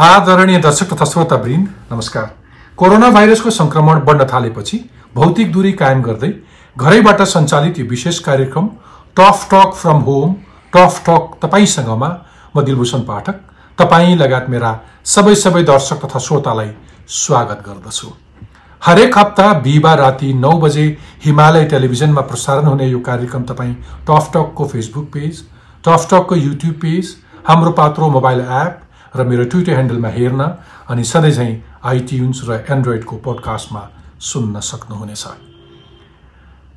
आदरणीय दर्शक तथा श्रोतावृन्द नमस्कार। कोरोना भाइरसको सङ्क्रमण बढ्न थालेपछि भौतिक दूरी कायम गर्दै घरैबाट सञ्चालित यो विशेष कार्यक्रम tough talk from home tough talk तपाईँसँगमा म दिलभूषण पाठक तपाईँ लगायत मेरा सबै सबै दर्शक तथा श्रोतालाई स्वागत गर्दछु। हरेक हप्ता बिहिबार राति नौ बजे हिमालय टेलिभिजनमा प्रसारण हुने यो कार्यक्रम तपाईँ टफ टकको Facebook page tough टकको YouTube page Hamro Patro mobile app र मेरो ट्विटर ह्यान्डलमा हेर्न अनि सधैँझै आइट्युन्स र एन्ड्रोइडको पोडकास्टमा सुन्न सक्नुहुनेछ।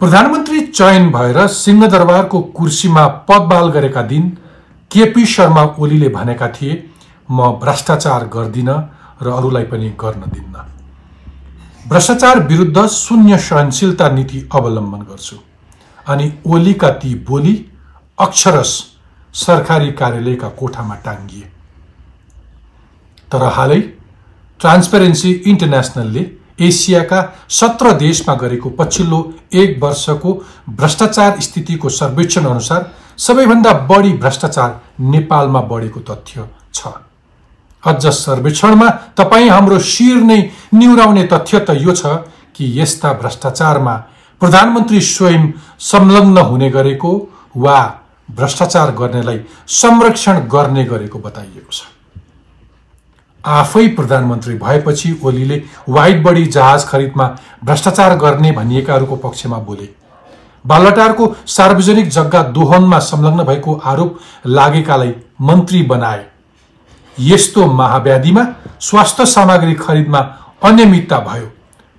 प्रधानमन्त्री चयन भएर सिंहदरबारको कुर्सीमा पदबाल गरेका दिन केपी शर्मा ओलीले भनेका थिए म भ्रष्टाचार गर्दिन र अरूलाई पनि गर्न दिन्न। भ्रष्टाचार विरुद्ध शून्य सहनशीलता नीति अवलम्बन गर्छु अनि ओलीका ती बोली अक्षरस सरकारी कार्यालयका कोठामा टाङ्गिए तर हालै ट्रान्सपेरेन्सी इन्टरनेसनलले एसियाका सत्र देशमा गरेको पछिल्लो एक वर्षको भ्रष्टाचार स्थितिको सर्वेक्षण अनुसार सबैभन्दा बढी भ्रष्टाचार नेपालमा बढेको तथ्य छ। अझ सर्वेक्षणमा तपाईँ हाम्रो शिर नै निहुराउने तथ्य त यो छ कि यस्ता भ्रष्टाचारमा प्रधानमन्त्री स्वयं संलग्न हुने गरेको वा भ्रष्टाचार गर्नेलाई संरक्षण गर्ने गरेको बताइएको छ। आफै प्रधानमन्त्री भएपछि ओलीले वाइट बडी जहाज खरिदमा भ्रष्टाचार गर्ने भनिएकाहरूको पक्षमा बोले। बालटारको सार्वजनिक जग्गा दोहनमा संलग्न भएको आरोप लागेकालाई मन्त्री बनाए। यस्तो महाव्याधिमा स्वास्थ्य सामग्री खरिदमा अनियमितता भयो।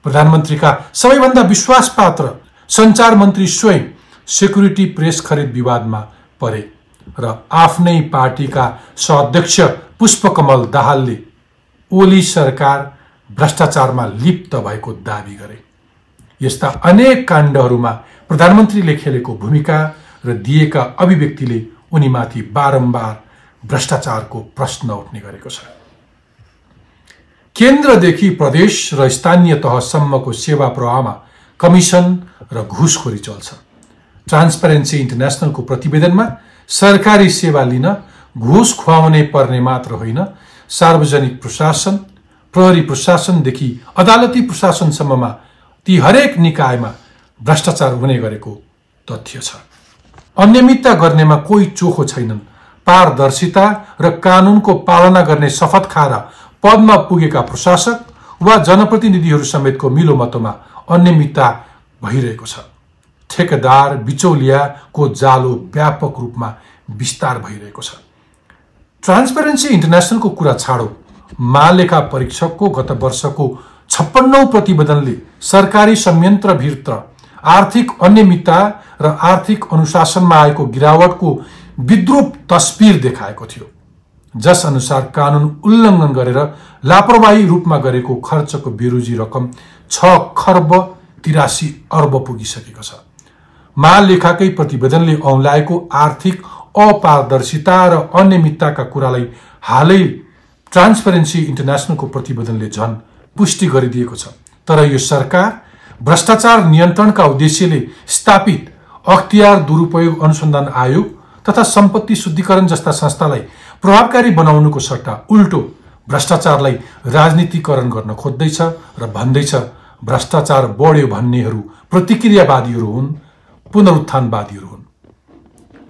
प्रधानमन्त्रीका सबैभन्दा विश्वासपात्र सञ्चार मन्त्री स्वयं सेक्युरिटी प्रेस खरिद विवादमा परे र आफ्नै पार्टीका सहअध्यक्ष पुष्पकमल दाहालले ओली सरकार भ्रष्टाचारमा लिप्त भएको दावी गरे। यस्ता अनेक काण्डहरूमा प्रधानमन्त्रीले खेलेको भूमिका र दिएका अभिव्यक्तिले उनीमाथि बारम्बार भ्रष्टाचारको प्रश्न उठ्ने गरेको छ। केन्द्रदेखि प्रदेश र स्थानीय तहसम्मको सेवा प्रवाहमा कमिसन र घुसखोरी चल्छ। ट्रान्सपेरेन्सी इन्टरनेसनलको प्रतिवेदनमा सरकारी सेवा लिन घुस खुवाउने पर्ने मात्र होइन सार्वजनिक प्रशासन प्रहरी प्रशासनदेखि अदालती प्रशासनसम्ममा ती हरेक निकायमा भ्रष्टाचार हुने गरेको तथ्य छ। अनियमितता गर्नेमा कोही चोखो छैनन्। पारदर्शिता र कानुनको पालना गर्ने शपथ खाएर पदमा पुगेका प्रशासक वा जनप्रतिनिधिहरू समेतको मिलोमतोमा अनियमितता भइरहेको छ। ठेकेदार बिचौलियाको जालो व्यापक रूपमा विस्तार भइरहेको छ। ट्रान्सपेरेन्सी इन्टरनेसनलको कुरा छाडो। महालेखा परीक्षकको गत वर्षको छप्पन्नौ प्रतिवेदनले सरकारी संयन्त्रभित्र आर्थिक अनियमितता र आर्थिक अनुशासनमा आएको गिरावटको विद्रूप तस्बिर देखाएको थियो। जस अनुसार कानुन उल्लङ्घन गरेर लापरवाही रूपमा गरेको खर्चको बेरोजी रकम छ खर्ब तिरासी अर्ब पुगिसकेको छ। महालेखाकै प्रतिवेदनले औँलाएको आर्थिक अपारदर्शिता र अनियमितताका कुरालाई हालै ट्रान्सपेरेन्सी इन्टरनेसनलको प्रतिवेदनले झन पुष्टि गरिदिएको छ। तर यो सरकार भ्रष्टाचार नियन्त्रणका उद्देश्यले स्थापित अख्तियार दुरुपयोग अनुसन्धान आयोग तथा सम्पत्ति शुद्धिकरण जस्ता संस्थालाई प्रभावकारी बनाउनुको सट्टा उल्टो भ्रष्टाचारलाई राजनीतिकरण गर्न खोज्दैछ र भन्दैछ भ्रष्टाचार बढ्यो भन्नेहरू प्रतिक्रियावादीहरू हुन् पुनरुत्थानवादीहरू हुन्।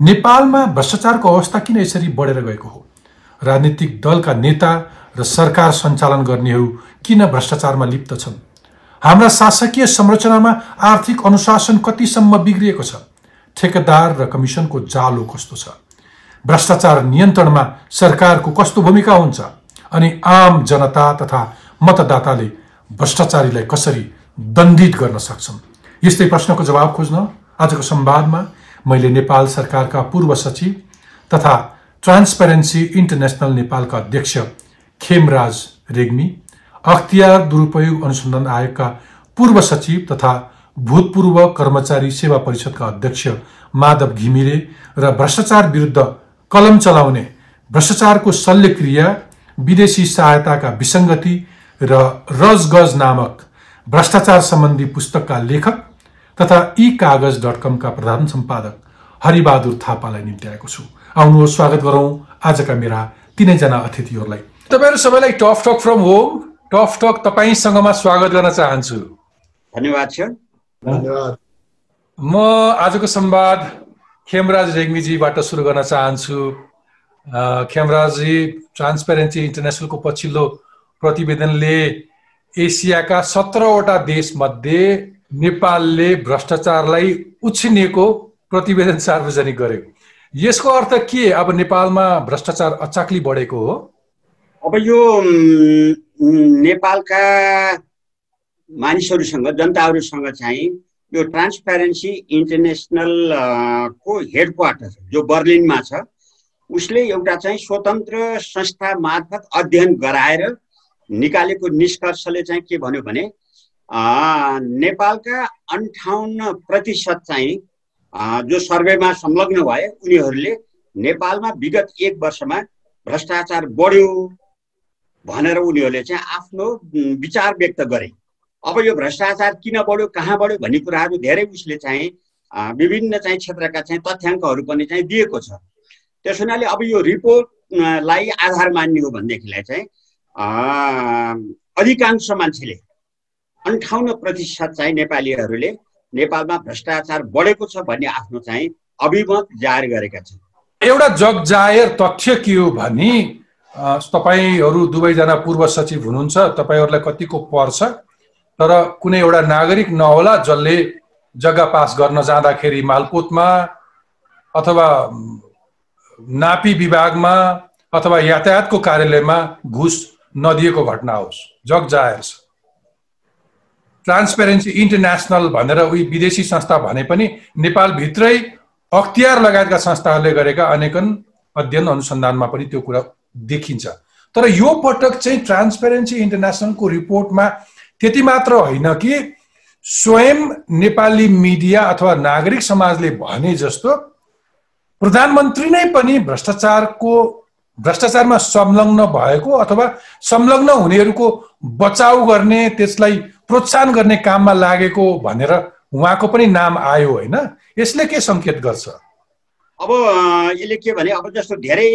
नेपालमा भ्रष्टाचारको अवस्था किन यसरी बढेर गएको हो? राजनीतिक दलका नेता र सरकार सञ्चालन गर्नेहरू किन भ्रष्टाचारमा लिप्त छन्? हाम्रा शासकीय संरचनामा आर्थिक अनुशासन कतिसम्म बिग्रिएको छ? ठेकेदार र कमिसनको जालो कस्तो छ? भ्रष्टाचार नियन्त्रणमा सरकारको कस्तो भूमिका हुन्छ? अनि आम जनता तथा मतदाताले भ्रष्टाचारीलाई कसरी दण्डित गर्न सक्छन्? यस्तै प्रश्नको जवाब खोज्न आजको संवादमा मैले नेपाल सरकारका पूर्व सचिव तथा ट्रान्सपेरेन्सी इन्टरनेसनल नेपालका अध्यक्ष खेमराज रेग्मी अख्तियार दुरुपयोग अनुसन्धान आयोगका पूर्व सचिव तथा भूतपूर्व कर्मचारी सेवा परिषदका अध्यक्ष माधव घिमिरे र भ्रष्टाचार विरुद्ध कलम चलाउने भ्रष्टाचारको शल्यक्रिया विदेशी सहायताका विसङ्गति र रजगज नामक भ्रष्टाचार सम्बन्धी पुस्तकका लेखक तथा ई कागज डट कमका प्रधान सम्पादक हरिबहादुर थापालाई निम्त्याएको छु। आउनुहोस् स्वागत गरौँ। आजका मेरा तिनैजना अतिथिहरूलाई। तपाईँहरू सबैलाई tough talk from home tough talk तपाईँसँगमा स्वागत गर्न चाहन्छु। धन्यवाद छ धन्यवाद। म आजको संवाद खेमराज रेग्मीजीबाट सुरु गर्न चाहन्छु। अ, खेमराजजी ट्रान्सपेरेन्सी इन्टरनेसनलको पछिल्लो प्रतिवेदनले एसियाका सत्रवटा देशमध्ये नेपालले भ्रष्टाचारलाई उछिनेको प्रतिवेदन सार्वजनिक गर्यो यसको अर्थ के? अब नेपालमा भ्रष्टाचार अचाक्ली बढेको हो। अब यो नेपालका मानिसहरूसँग जनताहरूसँग चाहिँ यो ट्रान्सप्यारेन्सी इन्टरनेसनल को हेड क्वार्टर जो बर्लिनमा छ उसले एउटा चाहिँ स्वतन्त्र संस्था मार्फत अध्ययन गराएर निकालेको निष्कर्षले चाहिँ के भन्यो भने नेपालका अन्ठाउन्न प्रतिशत चाहिँ जो सर्वेमा संलग्न भए उनीहरूले नेपालमा विगत एक वर्षमा भ्रष्टाचार बढ्यो भनेर उनीहरूले चाहिँ आफ्नो विचार व्यक्त गरे। अब यो भ्रष्टाचार किन बढ्यो कहाँ बढ्यो भन्ने कुराहरू धेरै उसले चाहिँ विभिन्न चाहिँ क्षेत्रका चाहिँ तथ्याङ्कहरू पनि चाहिँ दिएको छ। त्यस हुनाले अब यो रिपोर्टलाई आधार मान्ने हो भनेदेखिलाई चाहिँ अधिकांश मान्छेले अन्ठाउन्न प्रतिशत चाहिँ नेपालीहरूले नेपालमा भ्रष्टाचार बढेको छ भन्ने आफ्नो चाहिँ अभिमत जाहेर गरेका छन्। एउटा जगजाहेर तथ्य के हो भने तपाईँहरू दुवैजना पूर्व सचिव हुनुहुन्छ तपाईँहरूलाई कतिको पर्छ तर कुनै एउटा नागरिक नहोला जसले जग्गा पास गर्न जाँदाखेरि मालपोतमा अथवा नापी विभागमा अथवा यातायातको कार्यालयमा घुस नदिएको घटना होस् जगजाहेर छ। ट्रान्सपेरेन्सी इन्टरनेसनल भनेर उही विदेशी संस्था भने पनि नेपालभित्रै अख्तियार लगायतका संस्थाहरूले गरेका अनेकन अध्ययन अनुसन्धानमा पनि त्यो कुरा देखिन्छ। तर यो पटक चाहिँ ट्रान्सपेरेन्सी इन्टरनेसनलको रिपोर्टमा त्यति मात्र होइन कि स्वयं नेपाली मिडिया अथवा नागरिक समाजले भने जस्तो प्रधानमन्त्री नै पनि भ्रष्टाचारको भ्रष्टाचारमा संलग्न भएको अथवा संलग्न हुनेहरूको बचाउ गर्ने त्यसलाई प्रोत्साहन गर्ने काममा लागेको भनेर उहाँको पनि नाम आयो होइन। यसले के सङ्केत गर्छ? अब यसले के भने अब जस्तो धेरै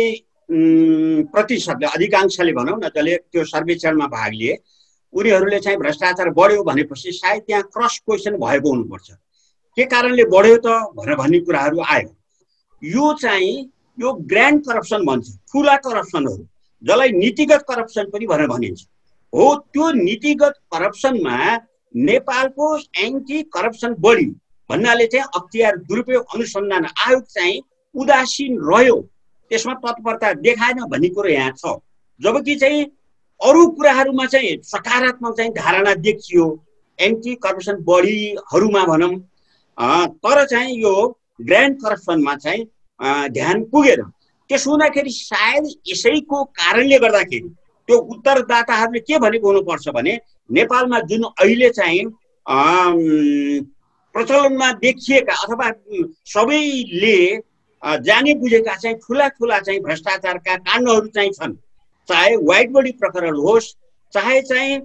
प्रतिशतले अधिकांशले भनौँ न जसले त्यो सर्वेक्षणमा भाग लिए उनीहरूले चाहिँ भ्रष्टाचार बढ्यो भनेपछि सायद त्यहाँ क्रस क्वेसन भएको हुनुपर्छ। के कारणले बढ्यो त भनेर भन्ने कुराहरू आयो। यो चाहिँ यो ग्रान्ड करप्सन भन्छ ठुला करप्सनहरू जसलाई नीतिगत करप्सन पनि भनेर भनिन्छ। हो त्यो नीतिगत करप्सनमा नेपालको एन्टी करप्सन बढी भन्नाले चाहिँ अख्तियार दुरुपयोग अनुसन्धान आयोग चाहिँ उदासीन रह्यो। त्यसमा तत्परता देखाएन भन्ने कुरो यहाँ छ। जबकि चाहिँ अरू कुराहरूमा चाहिँ सकारात्मक चाहिँ धारणा देखियो। एन्टी करप्सन बढीहरूमा भनौँ। तर चाहिँ यो ग्रान्ड करप्सनमा चाहिँ ध्यान पुगेन. त्यसो हुँदाखेरि सायद यसैको कारणले गर्दाखेरि त्यो उत्तरदाताहरूले के भनेको हुनुपर्छ भने नेपालमा जुन अहिले चाहिँ प्रचलनमा देखिएका अथवा सबैले जाने बुझेका चाहिँ ठुला ठुला चाहिँ भ्रष्टाचारका काण्डहरू चाहिँ छन्। चाहे व्हाइट बडी प्रकरण होस् चाहे चाहिँ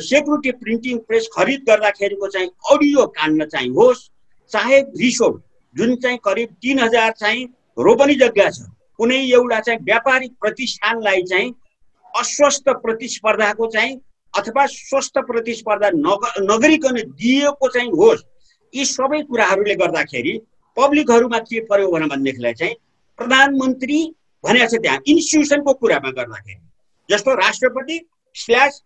सेक्युरिटी प्रिन्टिङ प्रेस खरिद गर्दाखेरिको चाहिँ अडियो काण्ड चाहिँ होस् चाहे रिसोड जुन चाहिँ करिब तिन हजार चाहिँ रोपनी जग्गा छ कुनै एउटा चाहिँ व्यापारिक प्रतिष्ठानलाई चाहिँ अस्वस्थ प्रतिस्पर्धाको चाहिँ अथवा स्वस्थ प्रतिस्पर्धा नग नगरिकन दिएको चाहिँ होस् यी सबै कुराहरूले गर्दाखेरि पब्लिकहरूमा के पर्यो भने भनेदेखिलाई चाहिँ प्रधानमन्त्री भनेको छ त्यहाँ इन्स्टिट्युसनको कुरामा गर्दाखेरि। जस्तो राष्ट्रपति स्ल्यास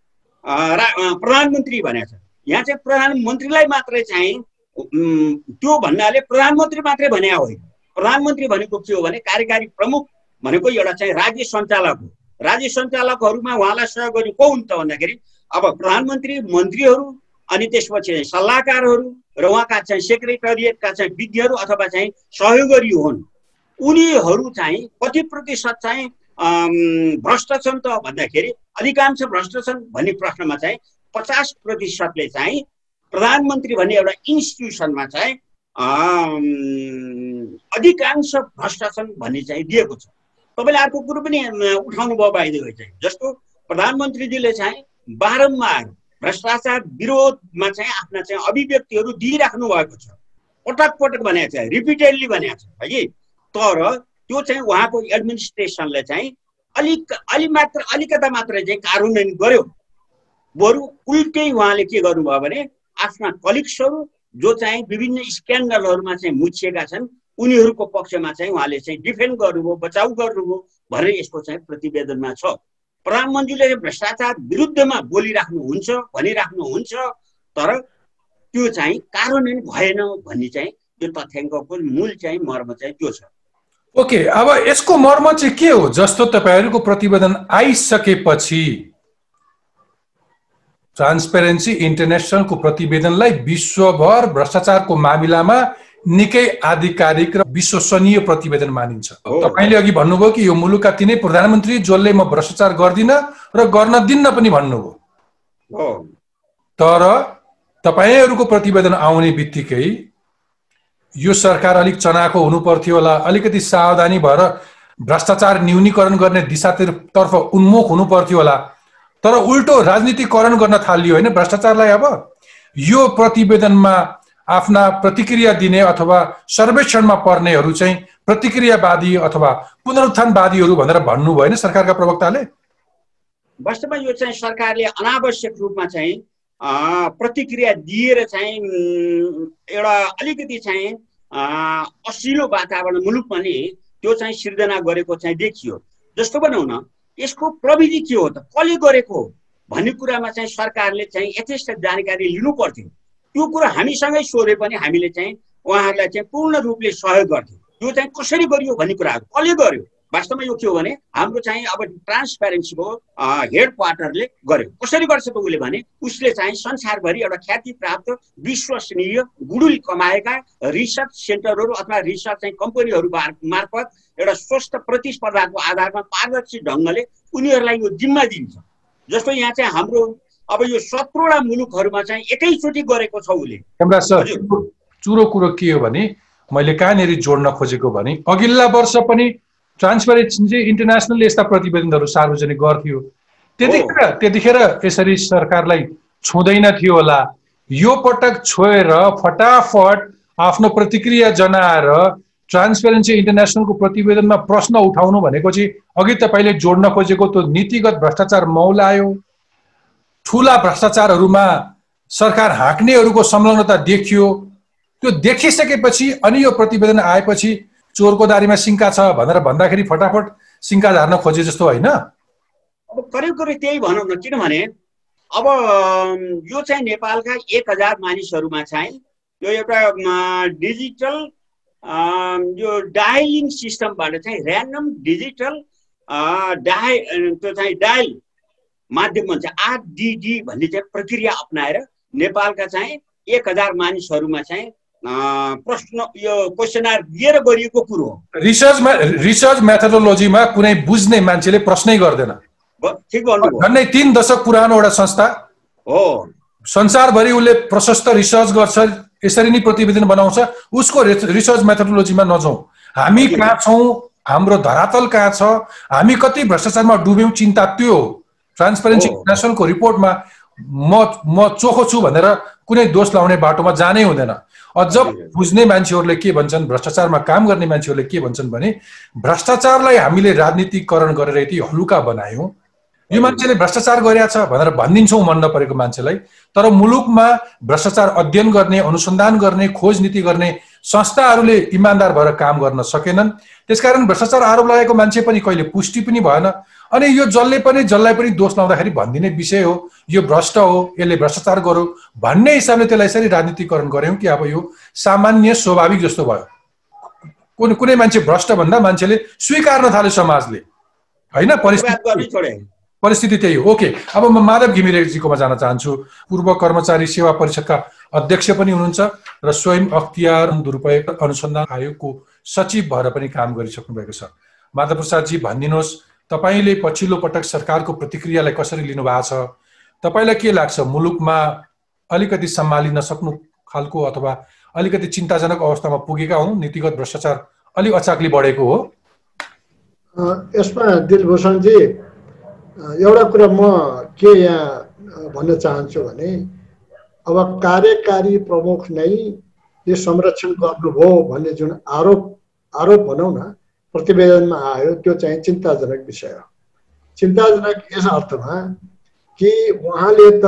रा- प्रधानमन्त्री भनेको छ। यहाँ चाहिँ प्रधानमन्त्रीलाई मात्रै चाहिँ त्यो भन्नाले प्रधानमन्त्री मात्रै भने होइन। प्रधानमन्त्री भनेको के हो भने कार्यकारी प्रमुख भनेको एउटा चाहिँ राज्य सञ्चालक हो। राज्य सञ्चालकहरूमा उहाँलाई सहयोग गर्ने को हुन्छ भन्दाखेरि अब प्रधानमन्त्री मन्त्रीहरू अनि त्यसपछि सल्लाहकारहरू र उहाँका चाहिँ सेक्रेटरिएटका चाहिँ विज्ञहरू अथवा चाहिँ सहयोगीहरू हुन्। उनीहरू चाहिँ कति प्रतिशत चाहिँ भ्रष्ट छन् त भन्दाखेरि अधिकांश भ्रष्ट छन् भन्ने प्रश्नमा चाहिँ पचास प्रतिशतले चाहिँ प्रधानमन्त्री भन्ने एउटा इन्स्टिट्युसनमा चाहिँ अधिकांश भ्रष्ट छन् भन्ने चाहिँ दिएको छ। तपाईँले अर्को कुरो पनि उठाउनु भयो बाहिर चाहिँ जस्तो प्रधानमन्त्रीजीले चाहिँ बारम्बार भ्रष्टाचार विरोधमा चाहिँ आफ्ना चाहिँ अभिव्यक्तिहरू दिइराख्नु भएको छ। पटक पटक भनेको छ रिपिटेडली भनेको छ है कि? तर त्यो चाहिँ उहाँको एडमिनिस्ट्रेसनले चाहिँ अलिक अलि मात्र अलिकता मात्र चाहिँ कार्यान्वयन गर्यो। बरु उल्टै उहाँले के गर्नुभयो भने आफ्ना कलिग्सहरू जो चाहिँ विभिन्न स्क्यान्डलहरूमा चाहिँ मुछिएका छन् उनीहरूको पक्षमा चाहिँ उहाँले चाहिँ डिफेन्ड गर्नुभयो बचाउ गर्नुभयो भनेर यसको चाहिँ प्रतिवेदनमा छ। प्रधानमन्त्रीले भ्रष्टाचार विरुद्धमा बोलिराख्नुहुन्छ भनिराख्नुहुन्छ तर त्यो चाहिँ कार्यान्वयन भएन भन्ने चाहिँ त्यो तथ्याङ्कको मूल चाहिँ मर्म चाहिँ त्यो छ। ओके अब यसको मर्म चाहिँ के हो? जस्तो तपाईँहरूको प्रतिवेदन आइसकेपछि ट्रान्सपेरेन्सी इन्टरनेसनलको प्रतिवेदनलाई विश्वभर भ्रष्टाचारको मामिलामा निकै आधिकारिक र विश्वसनीय प्रतिवेदन मानिन्छ। तपाईँले अघि भन्नुभयो कि यो मुलुकका तिनै प्रधानमन्त्री जसले म भ्रष्टाचार गर्दिनँ र गर्न दिन्न पनि भन्नुभयो। तर तपाईँहरूको प्रतिवेदन आउने बित्तिकै यो सरकार अलिक चनाको हुनु पर्थ्यो होला। अलिकति सावधानी भएर भ्रष्टाचार न्यूनीकरण गर्ने दिशातर्फ उन्मुख हुनु पर्थ्यो होला। तर उल्टो राजनीतिकरण गर्न थालियो होइन? भ्रष्टाचारलाई अब यो प्रतिवेदनमा आफ्ना प्रतिक्रिया दिने अथवा सर्वेक्षणमा पर्नेहरू चाहिँ प्रतिक्रियावादी अथवा पुनरुत्थानवादीहरू भनेर भन्नुभयो होइन सरकारका प्रवक्ताले? वास्तवमा यो चाहिँ सरकारले अनावश्यक रूपमा चाहिँ प्रतिक्रिया दिएर चाहिँ एउटा अलिकति चाहिँ असिलो वातावरण मुलुकमा नि त्यो चाहिँ सिर्जना गरेको चाहिँ देखियो। जस्तो भनौँ न यसको प्रविधि के हो त? कसले गरेको हो? भन्ने कुरामा चाहिँ सरकारले चाहिँ यथेष्ट जानकारी लिनु पर्थ्यो। त्यो कुरो हामीसँगै सोधे पनि हामीले चाहिँ उहाँहरूलाई चाहिँ पूर्ण रूपले सहयोग गर्थ्यौँ। त्यो चाहिँ कसरी गरियो भन्ने कुराहरू कसले गर्यो? वास्तवमा यो के हो भने हाम्रो चाहिँ अब ट्रान्सप्यारेन्सीको हेड क्वार्टरले गर्यो। कसरी गर्छ त उसले भने उसले चाहिँ संसारभरि एउटा ख्याति प्राप्त विश्वसनीय गुडुल कमाएका रिसर्च सेन्टरहरू अथवा रिसर्च चाहिँ कम्पनीहरू मार्फत एउटा स्वस्थ प्रतिस्पर्धाको आधारमा पारदर्शी ढङ्गले उनीहरूलाई यो जिम्मा दिन्छ। जस्तो यहाँ चाहिँ हाम्रो अब यो सत्रवटा मुलुकहरूमा चाहिँ एकैचोटि गरेको छ उसले। चुरो कुरो के हो भने मैले कहाँनिर जोड्न खोजेको भने अघिल्ला वर्ष पनि ट्रान्सपरेन्सी इन्टरनेसनलले यस्ता प्रतिवेदनहरू सार्वजनिक गर्थ्यो। त्यतिखेर त्यतिखेर यसरी सरकारलाई छुँदैन थियो होला। यो पटक छोएर फटाफट आफ्नो प्रतिक्रिया जनाएर ट्रान्सपेरेन्सी इन्टरनेसनलको प्रतिवेदनमा प्रश्न उठाउनु भनेको चाहिँ अघि तपाईँले जोड्न खोजेको त्यो नीतिगत भ्रष्टाचार मौलायो ठुला भ्रष्टाचारहरूमा सरकार हाँक्नेहरूको संलग्नता देखियो। त्यो देखिसकेपछि अनि यो प्रतिवेदन आएपछि चोरको दारीमा सिङ्का छ भनेर भन्दाखेरि फटाफट सिङ्का झार्न खोजे जस्तो होइन? अब करिब करिब त्यही भनौँ न किनभने अब यो चाहिँ नेपालका एक हजार मानिसहरूमा चाहिँ यो एउटा डिजिटल यो डायलिङ सिस्टमबाट चाहिँ ऱ्यान्डम डिजिटल डाय त्यो चाहिँ डायल माध्यममा चाहिँ आरडिडी भन्ने चाहिँ प्रक्रिया अप्नाएर नेपालका चाहिँ एक हजार मानिसहरूमा चाहिँ प्रश्न यो क्वेसनर दिएर गरिएको कुरो हो। रिसर्चमा रिसर्च मेथोडोलोजीमा कुनै बुझ्ने मान्छेले प्रश्नै गर्दैन। ठिक भन्नु झन्डै तिन दशक पुरानो एउटा संस्था। हो। संसारभरि उसले प्रशस्त रिसर्च गर्छ यसरी नै प्रतिवेदन बनाउँछ। उसको रिसर्च मेथोडोलोजीमा नजाउँ। हामी कहाँ छौँ? हाम्रो धरातल कहाँ छ? हामी कति भ्रष्टाचारमा डुब्यौँ? चिन्ता त्यो हो। ट्रान्सपेरेन्सी इन्टरनेसनलको रिपोर्टमा म म चोखो छु भनेर कुनै दोष लाउने बाटोमा जानै हुँदैन। अझ बुझ्ने मान्छेहरूले के भन्छन्? भ्रष्टाचारमा काम गर्ने मान्छेहरूले के भन्छन् भने भ्रष्टाचारलाई हामीले राजनीतिकरण गरेर यति हलुका बनायौँ। यो मान्छेले भ्रष्टाचार गरेछ भनेर भनिदिन्छौँ मन नपरेको मान्छेलाई। तर मुलुकमा भ्रष्टाचार अध्ययन गर्ने अनुसन्धान गर्ने खोज नीति गर्ने संस्थाहरूले इमान्दार भएर काम गर्न सकेनन्। त्यसकारण भ्रष्टाचार आरोप लगाएको मान्छे पनि कहिले पुष्टि पनि भएन। अनि यो जसले पनि जसलाई पनि दोष लाउँदाखेरि भनिदिने विषय हो। यो भ्रष्ट हो यसले भ्रष्टाचार गरौँ भन्ने हिसाबले त्यसलाई यसरी राजनीतिकरण गऱ्यौँ कि अब यो सामान्य स्वाभाविक जस्तो भयो। कुनै कुनै मान्छे भ्रष्ट भन्दा मान्छेले स्वीकार्न थाल्यो समाजले। होइन? परिस्थिति परिस्थिति त्यही हो। ओके अब म माधव घिमिरेजीकोमा जान चाहन्छु। पूर्व कर्मचारी सेवा परिषदका अध्यक्ष पनि हुनुहुन्छ र स्वयं अख्तियार दुरुपयोग अनुसन्धान आयोगको सचिव भएर पनि काम गरिसक्नु भएको छ। माधव प्रसादजी भनिदिनुहोस् तपाईँले पछिल्लो पटक सरकारको प्रतिक्रियालाई कसरी लिनुभएको छ? तपाईँलाई के लाग्छ? मुलुकमा अलिकति सम्हालिन सक्नु खालको अथवा अलिकति चिन्ताजनक अवस्थामा पुगेका हौँ नीतिगत भ्रष्टाचार अलिक अचाकली बढेको हो। यसमा दिलभूषणजी एउटा कुरा म के यहाँ भन्न चाहन्छु भने अब कार्यकारी प्रमुख नै यो संरक्षण गर्नुभयो भन्ने जुन आरोप आरोप भनौँ न प्रतिवेदनमा आयो त्यो चाहिँ चिन्ताजनक विषय हो। चिन्ताजनक यस अर्थमा कि उहाँले त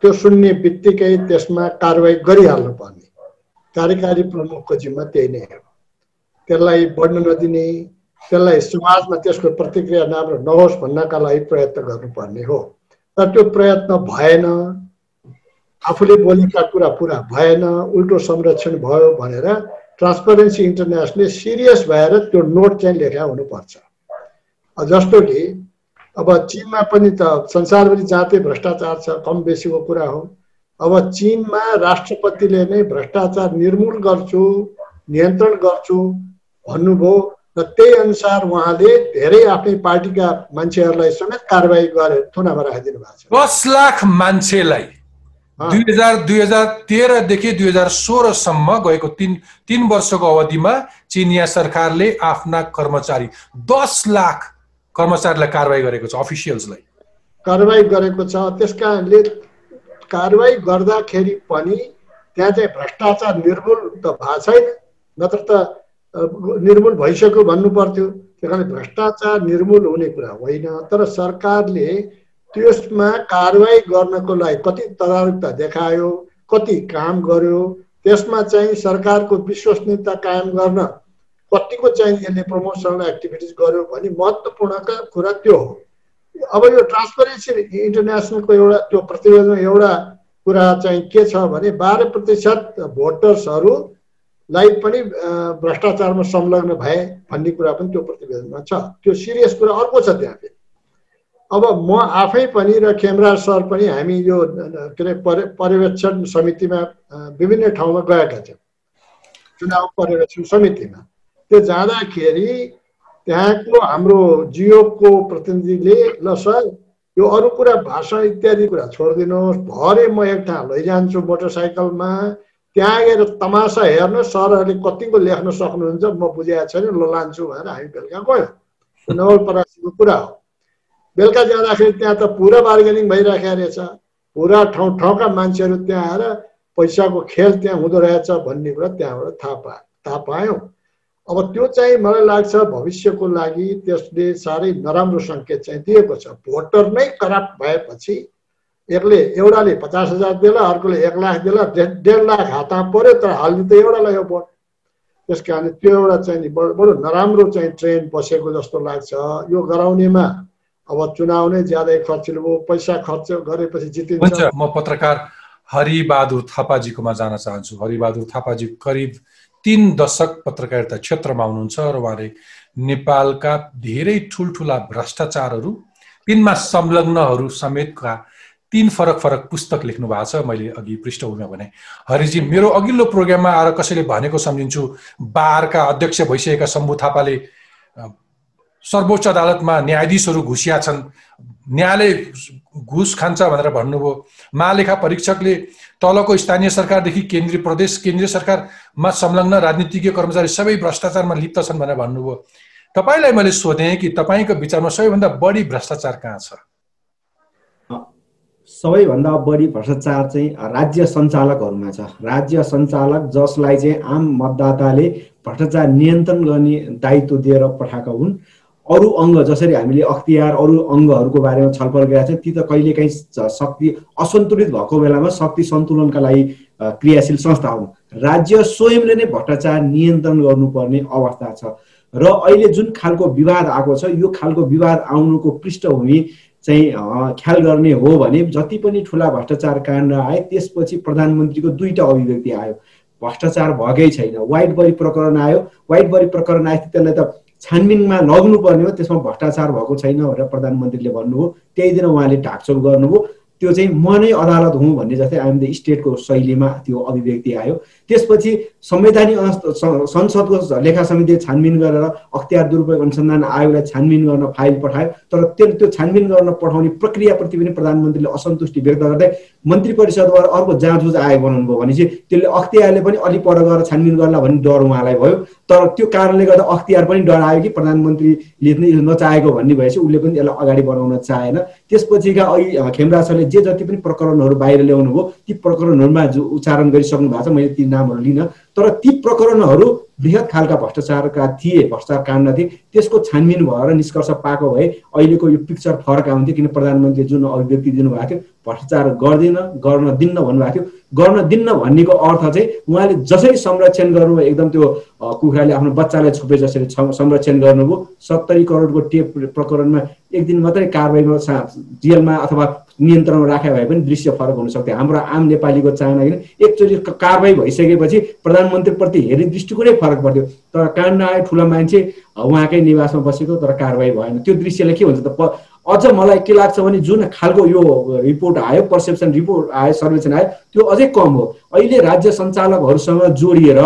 त्यो सुन्ने बित्तिकै त्यसमा कारवाही गरिहाल्नु पर्ने कार्यकारी प्रमुखको जिम्मा त्यही नै हो। त्यसलाई बढ्न नदिने त्यसलाई समाजमा त्यसको प्रतिक्रिया राम्रो नहोस् भन्नका लागि प्रयत्न गर्नुपर्ने हो। तर त्यो प्रयत्न भएन आफूले बोलेका कुरा पुरा भएन उल्टो संरक्षण भयो भनेर ट्रान्सपरेन्सी इन्टरनेसनलले सिरियस भएर त्यो नोट चाहिँ लेखा हुनुपर्छ। जस्तो कि अब चिनमा पनि त संसारभरि जाँतै भ्रष्टाचार छ कम बेसीको कुरा हो। अब चिनमा राष्ट्रपतिले नै भ्रष्टाचार निर्मूल गर्छु नियन्त्रण गर्छु भन्नुभयो र त्यही अनुसार उहाँले धेरै आफ्नै पार्टीका मान्छेहरूलाई समेत कारवाही गरेर थुनामा राखिदिनु भएको छ। दस लाख मान्छेलाई दुई हजार दुई हजार तेह्रदेखि दुई हजार सोह्रसम्म गएको तिन तिन वर्षको अवधिमा चिनिया सरकारले आफ्ना कर्मचारी दस लाख कर्मचारीलाई कारवाही गरेको छ अफिसियल्सलाई। कारवाही गरेको छ। त्यस कारणले कारवाही गर्दाखेरि पनि त्यहाँ चाहिँ भ्रष्टाचार निर्मूल त भएको छैन नत्र त निर्मूल भइसक्यो भन्नु पर्थ्यो त्यही कारण भ्रष्टाचार निर्मूल हुने कुरा होइन। तर सरकारले त्यसमा कारवाही गर्नको लागि कति तदारुकता देखायो कति काम गर्यो त्यसमा चाहिँ सरकारको विश्वसनीयता कायम गर्न कतिको चाहिँ यसले प्रमोसनल एक्टिभिटिज गर्यो भने महत्त्वपूर्णका कुरा त्यो हो। अब यो ट्रान्सपरेन्सी इन्टरनेसनलको एउटा त्यो प्रतिवेदनमा एउटा कुरा चाहिँ के छ भने बाह्र प्रतिशत भोटर्सहरू लाई पनि भ्रष्टाचारमा संलग्न भए भन्ने कुरा पनि त्यो प्रतिवेदनमा छ। त्यो सिरियस कुरा अर्को छ त्यहाँ फेरि अब म आफै पनि र खेमराज सर पनि हामी यो के अरे पर्यवेक्षण समितिमा विभिन्न ठाउँमा गएका थियौँ। चुनाव पर्यवेक्षण समितिमा। त्यो जाँदाखेरि त्यहाँको हाम्रो जियोको प्रतिनिधिले ल सर यो अरू कुरा भाषण इत्यादि कुरा छोडिदिनुहोस् भरे म एक ठाउँ लैजान्छु मोटरसाइकलमा त्यहाँ गएर तमासा हेर्नु सरहरूले कतिको लेख्न सक्नुहुन्छ म बुझाएको छैन ल लान्छु भनेर हामी बेलुका गयौँ। नवलपरासीको कुरा हो। बेलुका जाँदाखेरि त्यहाँ त पुरा बार्गेनिङ भइराखेको रहेछ। पुरा ठाउँ ठाउँका मान्छेहरू त्यहाँ आएर पैसाको खेल त्यहाँ हुँदो रहेछ भन्ने कुरा त्यहाँबाट थाहा पा थाहा पायौँ। अब त्यो चाहिँ मलाई लाग्छ भविष्यको लागि त्यसले साह्रै नराम्रो सङ्केत चाहिँ दिएको छ। भोटर नै कराप्ट भएपछि एकले एउटाले पचास हजार देला अर्कोले एक लाख देला डेढ लाख हातमा पऱ्यो तर हाल्ने त एउटालाई हो भोट। त्यस कारण त्यो एउटा चाहिँ बडो नराम्रो चाहिँ ट्रेन बसेको जस्तो लाग्छ। यो गराउनेमा अब चुनाव नै ज्यादै खर्चिलो भयो पैसा खर्च गरेपछि जितिन्छ। म पत्रकार हरिबहादुर थापाजीकोमा जान चाहन्छु। हरिबहादुर थापाजी करिब तिन दशक पत्रकारिता क्षेत्रमा हुनुहुन्छ र उहाँले नेपालका धेरै ठुल्ठुला भ्रष्टाचारहरू तिनमा संलग्नहरू समेतका तिन फरक फरक पुस्तक लेख्नु भएको छ। मैले अघि पृष्ठभूमिमा भने हरिजी मेरो अघिल्लो प्रोग्राममा आएर कसैले भनेको सम्झिन्छु? बारका अध्यक्ष भइसकेका शम्भु थापाले सर्वोच्च अदालतमा न्यायाधीशहरू घुसिया छन्। न्यायालय घुस खान्छ भनेर भन्नुभयो। महालेखा परीक्षकले तलको स्थानीय सरकारदेखि केन्द्रीय प्रदेश केन्द्रीय सरकारमा संलग्न राजनीतिज्ञ कर्मचारी सबै भ्रष्टाचारमा लिप्त छन् भनेर भन्नुभयो। तपाईँलाई मैले सोधेँ कि तपाईँको विचारमा सबैभन्दा बढी भ्रष्टाचार कहाँ छ? सबैभन्दा बढी भ्रष्टाचार चाहिँ राज्य सञ्चालकहरूमा छ। राज्य सञ्चालक जसलाई चाहिँ आम मतदाताले भ्रष्टाचार नियन्त्रण गर्ने दायित्व दिएर पठाएका हुन् अरू अङ्ग जसरी हामीले अख्तियार अरू अङ्गहरूको बारेमा छलफल गरेका छौँ ती त कहिलेकाहीँ शक्ति असन्तुलित भएको बेलामा शक्ति सन्तुलनका लागि क्रियाशील संस्था हुन्। राज्य स्वयंले नै भ्रष्टाचार नियन्त्रण गर्नुपर्ने अवस्था छ। र अहिले जुन खालको विवाद आएको छ यो खालको विवाद आउनुको पृष्ठभूमि चाहिँ ख्याल गर्ने हो भने जति पनि ठुला भ्रष्टाचार काण्ड आए त्यसपछि प्रधानमन्त्रीको दुईवटा अभिव्यक्ति आयो। भ्रष्टाचार भएकै छैन वाइट बरी प्रकरण आयो। वाइट बरी प्रकरण आएपछि त्यसलाई त छानबिनमा लग्नुपर्ने हो त्यसमा भ्रष्टाचार भएको छैन भनेर प्रधानमन्त्रीले भन्नुभयो। त्यही दिन उहाँले ढाकछोप गर्नुभयो। त्यो चाहिँ म नै अदालत हुँ भन्ने जस्तै आइएम द स्टेटको शैलीमा त्यो अभिव्यक्ति आयो। त्यसपछि संवैधानिक संसदको लेखा समितिले छानबिन गरेर अख्तियार दुरुपयोग अनुसन्धान आयोगलाई छानबिन गर्न फाइल पठायो। तर त्यो त्यो छानबिन गर्न पठाउने प्रक्रियाप्रति पनि प्रधानमन्त्रीले असन्तुष्टि व्यक्त गर्दै मन्त्री परिषदबाट अर्को जाँचबुझ आयोग भयो भनेपछि त्यसले अख्तियारले पनि अलि पर गएर छानबिन गर्ला भन्ने डर उहाँलाई भयो। तर त्यो कारणले गर्दा अख्तियार पनि डरायो कि प्रधानमन्त्रीले नचाहेको भन्ने भएपछि उसले पनि यसलाई अगाडि बढाउन चाहेन। त्यसपछिका अहिले खेमराज सरले जे जति पनि प्रकरणहरू बाहिर ल्याउनु भयो ती प्रकरणहरूमा जो उच्चारण गरिसक्नु भएको छ मैले ती नामहरू लिन। तर ती प्रकरणहरू बृहत खालका भ्रष्टाचारका थिए भ्रष्टाचार काण्ड थिए। त्यसको छानबिन भएर निष्कर्ष पाएको भए अहिलेको यो पिक्चर फरक आउँथ्यो किन प्रधानमन्त्रीले जुन अभिव्यक्ति दिनुभएको थियो भ्रष्टाचार गर्दिन गर्न दिन्न भन्नुभएको थियो। गर्न दिन्न भन्नेको अर्थ चाहिँ उहाँले जसरी संरक्षण गर्नुभयो एकदम त्यो कुखुराले आफ्नो बच्चालाई छोपे जसरी संरक्षण गर्नुभयो सत्तरी करोडको टेप प्रकरणमा एक दिन मात्रै कारवाहीमा जेलमा अथवा नियन्त्रणमा राखे भए पनि दृश्य फरक हुन सक्थ्यो। हाम्रो आम नेपालीको चाहना किन? एकचोटि कारवाही भइसकेपछि प्रधानमन्त्रीप्रति हेर्ने दृष्टिकोणै फरक पर्थ्यो। तर काण्ड आयो ठुलो मान्छे उहाँकै निवासमा बसेको तर कारवाही भएन। त्यो दृश्यले के हुन्छ त? अझ मलाई के लाग्छ भने जुन खालको यो रिपोर्ट आयो पर्सेप्सन रिपोर्ट आयो सर्वेक्षण आयो त्यो अझै कम हो। अहिले राज्य सञ्चालकहरूसँग जोडिएर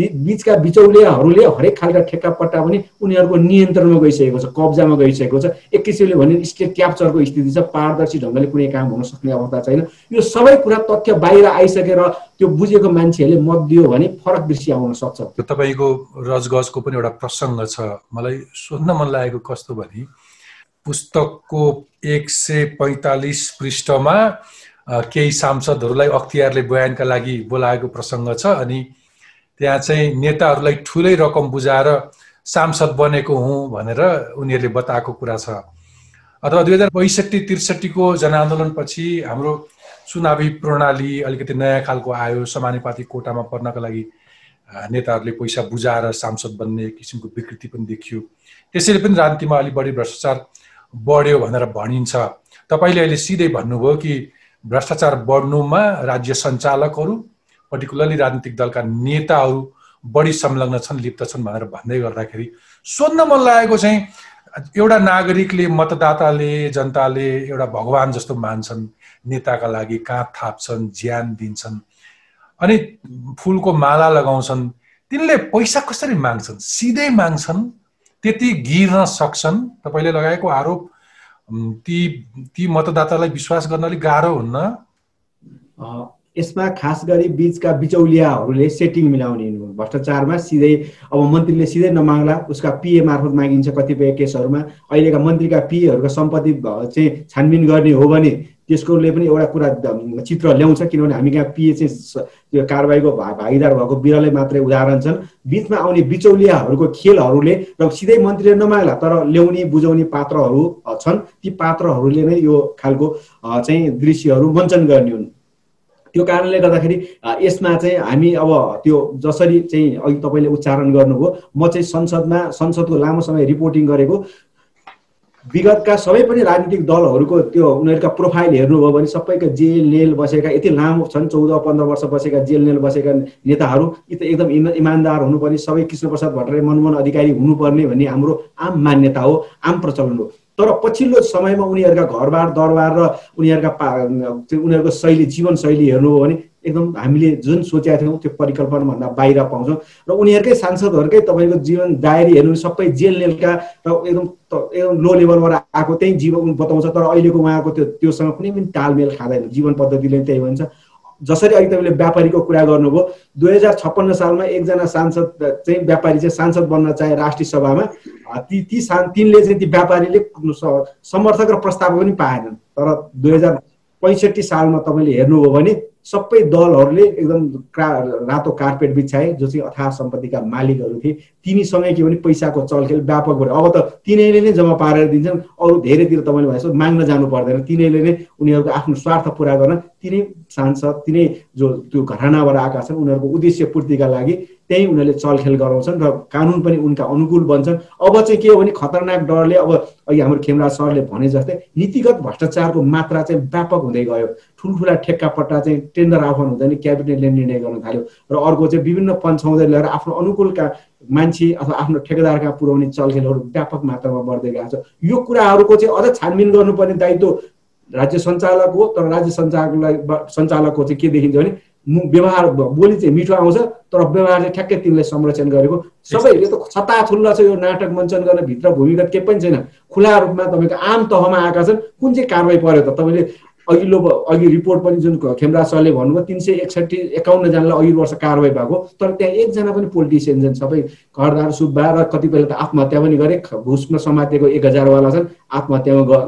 बिचका बिचौलियाहरूले हरेक खालका ठेक्का पट्टा पनि उनीहरूको नियन्त्रणमा गइसकेको छ कब्जामा गइसकेको छ। एक किसिमले भने स्टेट क्याप्चरको स्थिति छ पारदर्शी ढङ्गले कुनै काम हुन सक्ने अवस्था छैन। यो सबै कुरा तथ्य बाहिर आइसकेर त्यो बुझेको मान्छेहरूले मत दियो भने फरक दृश्य आउन सक्छ। तपाईँको रजगजको पनि एउटा प्रसङ्ग छ। मलाई सोध्न मन लागेको कस्तो भने पुस्तकको एक सय पैँतालिस पृष्ठमा केही सांसदहरूलाई अख्तियारले बयानका लागि बोलाएको प्रसङ्ग छ अनि त्यहाँ चाहिँ नेताहरूलाई ठुलै रकम बुझाएर सांसद बनेको हुँ भनेर उनीहरूले बताएको कुरा छ। अथवा दुई हजार बैसठी त्रिसठीको जनआन्दोलनपछि हाम्रो चुनावी प्रणाली अलिकति नयाँ खालको आयो। समानुपातिक कोटामा पर्नको लागि नेताहरूले पैसा बुझाएर सांसद बन्ने किसिमको विकृति पनि देखियो। त्यसैले पनि राजनीतिमा अलिक बढी भ्रष्टाचार बढ्यो भनेर भनिन्छ। तपाईँले अहिले सिधै भन्नुभयो कि भ्रष्टाचार बढ्नुमा राज्य सञ्चालकहरू पर्टिकुलरली राजनीतिक दलका नेताहरू बढी संलग्न छन् लिप्त छन् भनेर भन्दै गर्दाखेरि सोध्न मन लागेको चाहिँ एउटा नागरिकले मतदाताले जनताले एउटा भगवान् जस्तो मान्छन् नेताका लागि काँध थाप्छन् ज्यान दिन्छन् अनि फुलको माला लगाउँछन् तिनले पैसा कसरी माग्छन्? सिधै माग्छन्? त्यति गिर्न सक्छन्। तपाईँले लगाएको आरोप ती ती मतदातालाई विश्वास गर्न अलिक गाह्रो हुन्न। यसमा खास गरी बिचका बिचौलियाहरूले सेटिङ मिलाउने भ्रष्टाचारमा सिधै अब मन्त्रीले सिधै नमाग्ला उसका पिए मार्फत मागिन्छ कतिपय केसहरूमा। अहिलेका मन्त्रीका पिएहरूका सम्पत्ति चाहिँ छानबिन गर्ने हो भने त्यसकोले पनि एउटा कुरा चित्र ल्याउँछ किनभने हामी कहाँ पिए चाहिँ त्यो कारवाहीको भागीदार भएको बिरलै मात्रै उदाहरण छन्। बिचमा आउने बिचौलियाहरूको खेलहरूले र सिधै मन्त्रीले नमाग्ला तर ल्याउने बुझाउने पात्रहरू छन्। ती पात्रहरूले नै यो खालको चाहिँ दृश्यहरू मञ्चन गर्ने हुन्। त्यो कारणले गर्दाखेरि यसमा चाहिँ हामी अब त्यो जसरी चाहिँ अघि तपाईँले उच्चारण गर्नुभयो म चाहिँ संसदमा संसदको लामो समय रिपोर्टिङ गरेको। विगतका सबै पनि राजनीतिक दलहरूको त्यो उनीहरूका प्रोफाइल हेर्नुभयो भने सबैका जेल नेल बसेका यति लामो छन् चौध पन्ध्र वर्ष बसेका जेल नेल बसेका नेताहरू यी त एकदम इमान्दार हुनुपर्ने सबै कृष्णप्रसाद भट्टराई मनमोहन अधिकारी हुनुपर्ने भन्ने हाम्रो आम मान्यता हो आम प्रचलन हो। तर पछिल्लो समयमा उनीहरूका घरबार दरबार र उनीहरूका उनीहरूको शैली जीवनशैली हेर्नुभयो भने एकदम हामीले जुन सोचेका थियौँ त्यो परिकल्पनाभन्दा बाहिर पाउँछौँ। र उनीहरूकै सांसदहरूकै तपाईँको जीवन डायरी हेर्नु सबै जेल नेलका र एकदम एकदम लो लेभलबाट आएको त्यही जीवन बताउँछ तर अहिलेको उहाँको त्यो त्योसँग कुनै पनि तालमेल खाँदैन। जीवन पद्धतिले त्यही भन्छ। जसरी अघि तपाईँले व्यापारीको कुरा गर्नुभयो दुई हजार छप्पन्न सालमा एकजना सांसद चाहिँ व्यापारी चाहिँ सांसद बन्न चाहे राष्ट्रिय सभामा ती ती सा तिनले चाहिँ ती व्यापारीले समर्थक र प्रस्ताव पनि पाएनन्। तर दुई हजार पैँसठी सालमा तपाईँले हेर्नुभयो भने सबै दलहरूले एकदम रातो कार्पेट बिछाए जो चाहिँ अथा सम्पत्तिका मालिकहरू थिए तिनीसँगै के भने पैसाको चलखेल व्यापक भयो अब त तिनीहरूले नै जम्मा पारेर दिन्छन् अरू धेरैतिर तपाईँले भने माग्न जानु पर्दैन। तिनीहरूले नै उनीहरूको आफ्नो स्वार्थ पुरा गर्न तिनै सांसद तिनै जो त्यो घरानाबाट आएका छन् उनीहरूको उद्देश्य पूर्तिका लागि त्यही उनीहरूले चलखेल गराउँछन् र कानुन पनि उनका अनुकूल बन्छन्। अब चाहिँ के हो भने खतरनाक डरले अब अघि हाम्रो खेमराज सरले भने जस्तै नीतिगत भ्रष्टाचारको मात्रा चाहिँ व्यापक हुँदै गयो। ठुल्ठुला ठेक्कापट्टा चाहिँ टेन्डर आह्वान हुँदैन क्याबिनेटले निर्णय गर्न थाल्यो र अर्को चाहिँ विभिन्न पञ्चाउँदै लिएर आफ्नो अनुकूलका मान्छे अथवा आफ्नो ठेकेदारका पुर्याउने चलखेलहरू व्यापक मात्रामा बढ्दै गएको छ। यो कुराहरूको चाहिँ अझ छानबिन गर्नुपर्ने दायित्व राज्य सञ्चालक हो तर राज्य सञ्चालकलाई सञ्चालकको चाहिँ के देखिन्छ भने व्यवहार बोली चाहिँ मिठो आउँछ तर व्यवहार चाहिँ ठ्याक्कै तिनले संरक्षण गरेको। सबै यो त छता थुल्ला छ यो नाटक मञ्चन गर्न भित्र भूमिगत केही पनि छैन। खुला रूपमा तपाईँको आम तहमा आएका छन् कुन चाहिँ कारवाही पर्यो त तपाईँले अघिल्लो अघि रिपोर्ट पनि जुन खेमराज सरले भन्नुभयो तिन सय एकसठी एकाउन्नजनालाई अघि वर्ष कारवाही भएको। तर त्यहाँ एकजना पनि पोलिटिसियन छन् सबै घरदार सुब्बा र कतिपयले त आत्महत्या पनि गरे घुसमा समातेको एक हजारवाला छन् आत्महत्यामा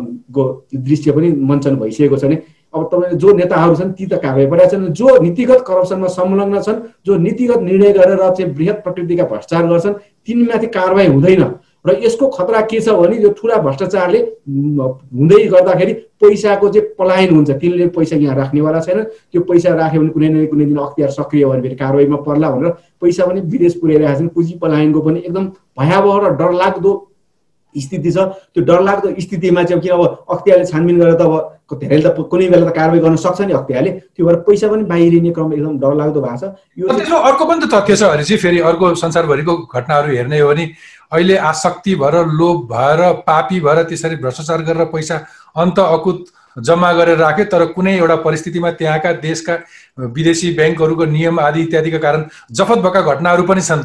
दृश्य पनि मञ्चन भइसकेको छ भने अब तपाईँले जो नेताहरू छन् ती त कारवाही परेका छन् जो नीतिगत करप्सनमा संलग्न छन् जो नीतिगत निर्णय गरेर चाहिँ वृहत प्रकृतिका भ्रष्टाचार गर्छन् तिनीमाथि कारवाही हुँदैन। र यसको खतरा के छ भने यो ठुला भ्रष्टाचारले हुँदै गर्दाखेरि पैसाको चाहिँ पलायन हुन्छ तिनले पैसा यहाँ राख्नेवाला छैन त्यो पैसा राख्यो भने कुनै न कुनै दिन अख्तियार सक्रिय भने फेरि कारवाहीमा पर्ला भनेर पैसा पनि विदेश पुर्याइरहेका छन्। पुँजी पलायनको पनि एकदम भयावह र डरलाग्दो स्थिति छ। त्यो डरलाग्दो स्थितिमा चाहिँ किन अब अख्तियारले छानबिन गरेर त अब धेरैले त कुनै बेला त कारवाही गर्न सक्छ नि अख्तियारले। त्यो भएर पैसा पनि बाहिरिने क्रम एकदम डरलाग्दो भएको छ। यो अर्को पनि त तथ्य छ हरि चाहिँ फेरि अर्को संसारभरिको घटनाहरू हेर्ने हो भने अहिले आसक्ति भएर लोभ भएर पापी भएर त्यसरी भ्रष्टाचार गरेर पैसा अन्त अकुत जम्मा गरेर राख्यो तर कुनै एउटा परिस्थितिमा त्यहाँका देशका विदेशी ब्याङ्कहरूको नियम आदि इत्यादिका कारण जफत भएका घटनाहरू पनि छन्।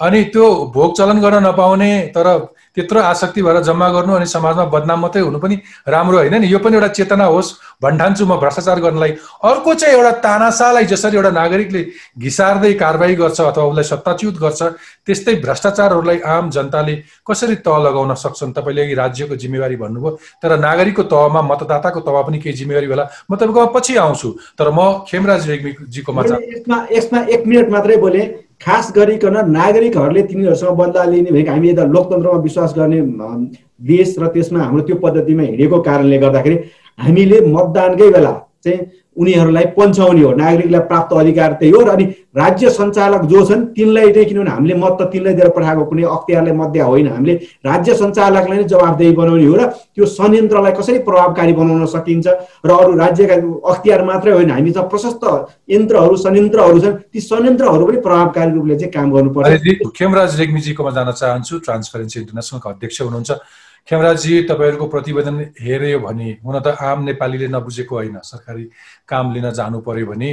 अनि त्यो भोग चलन गर्न नपाउने तर त्यत्रो आसक्ति भएर जम्मा गर्नु अनि समाजमा बदनाम मात्रै हुनु पनि राम्रो होइन नि। यो पनि एउटा चेतना होस् भन्ठान्छु म भ्रष्टाचार गर्नलाई। अर्को चाहिँ एउटा तानासालाई जसरी एउटा नागरिकले घिसार्दै कारवाही गर्छ अथवा उसलाई सत्ताच्युत गर्छ त्यस्तै भ्रष्टाचारहरूलाई आम जनताले कसरी तह लगाउन सक्छन्? तपाईँले राज्यको जिम्मेवारी भन्नुभयो तर नागरिकको तहमा मतदाताको तहमा पनि केही जिम्मेवारी होला। म तपाईँकोमा पछि आउँछु तर म खेमराज रेग्मीजीकोमा यसमा यसमा एक मिनट मात्रै बोले। खास गरिकन नागरिकहरूले तिनीहरूसँग बदला लिने भनेको हामी यता लोकतन्त्रमा विश्वास गर्ने देश र त्यसमा हाम्रो त्यो पद्धतिमा हिँडेको कारणले गर्दाखेरि हामीले मतदानकै बेला चाहिँ उनीहरूलाई पन्छाउने हो। नागरिकलाई प्राप्त अधिकार त्यही हो र अनि राज्य सञ्चालक जो छन् तिनलाई चाहिँ किनभने हामीले मत त तिनलाई दिएर पठाएको कुनै अख्तियारलाई दिए होइन। हामीले राज्य सञ्चालकलाई नै जवाबदेही बनाउने हो र त्यो संयन्त्रलाई कसरी प्रभावकारी बनाउन सकिन्छ र अरू राज्यका अख्तियार मात्रै होइन। हामी त प्रशस्त यन्त्रहरू संयन्त्रहरू छन्। ती संयन्त्रहरू पनि प्रभावकारी रूपले चाहिँ काम गर्नुपर्छ। खेमराज रेग्मीजीकोमा जान चाहन्छु। ट्रान्सपरेन्सी इन्टरनेसनलको अध्यक्ष हुनुहुन्छ। खेमराजी तपाईँहरूको प्रतिवेदन हेऱ्यो भने हुन त आम नेपालीले नबुझेको होइन। सरकारी काम लिन जानु पर्यो भने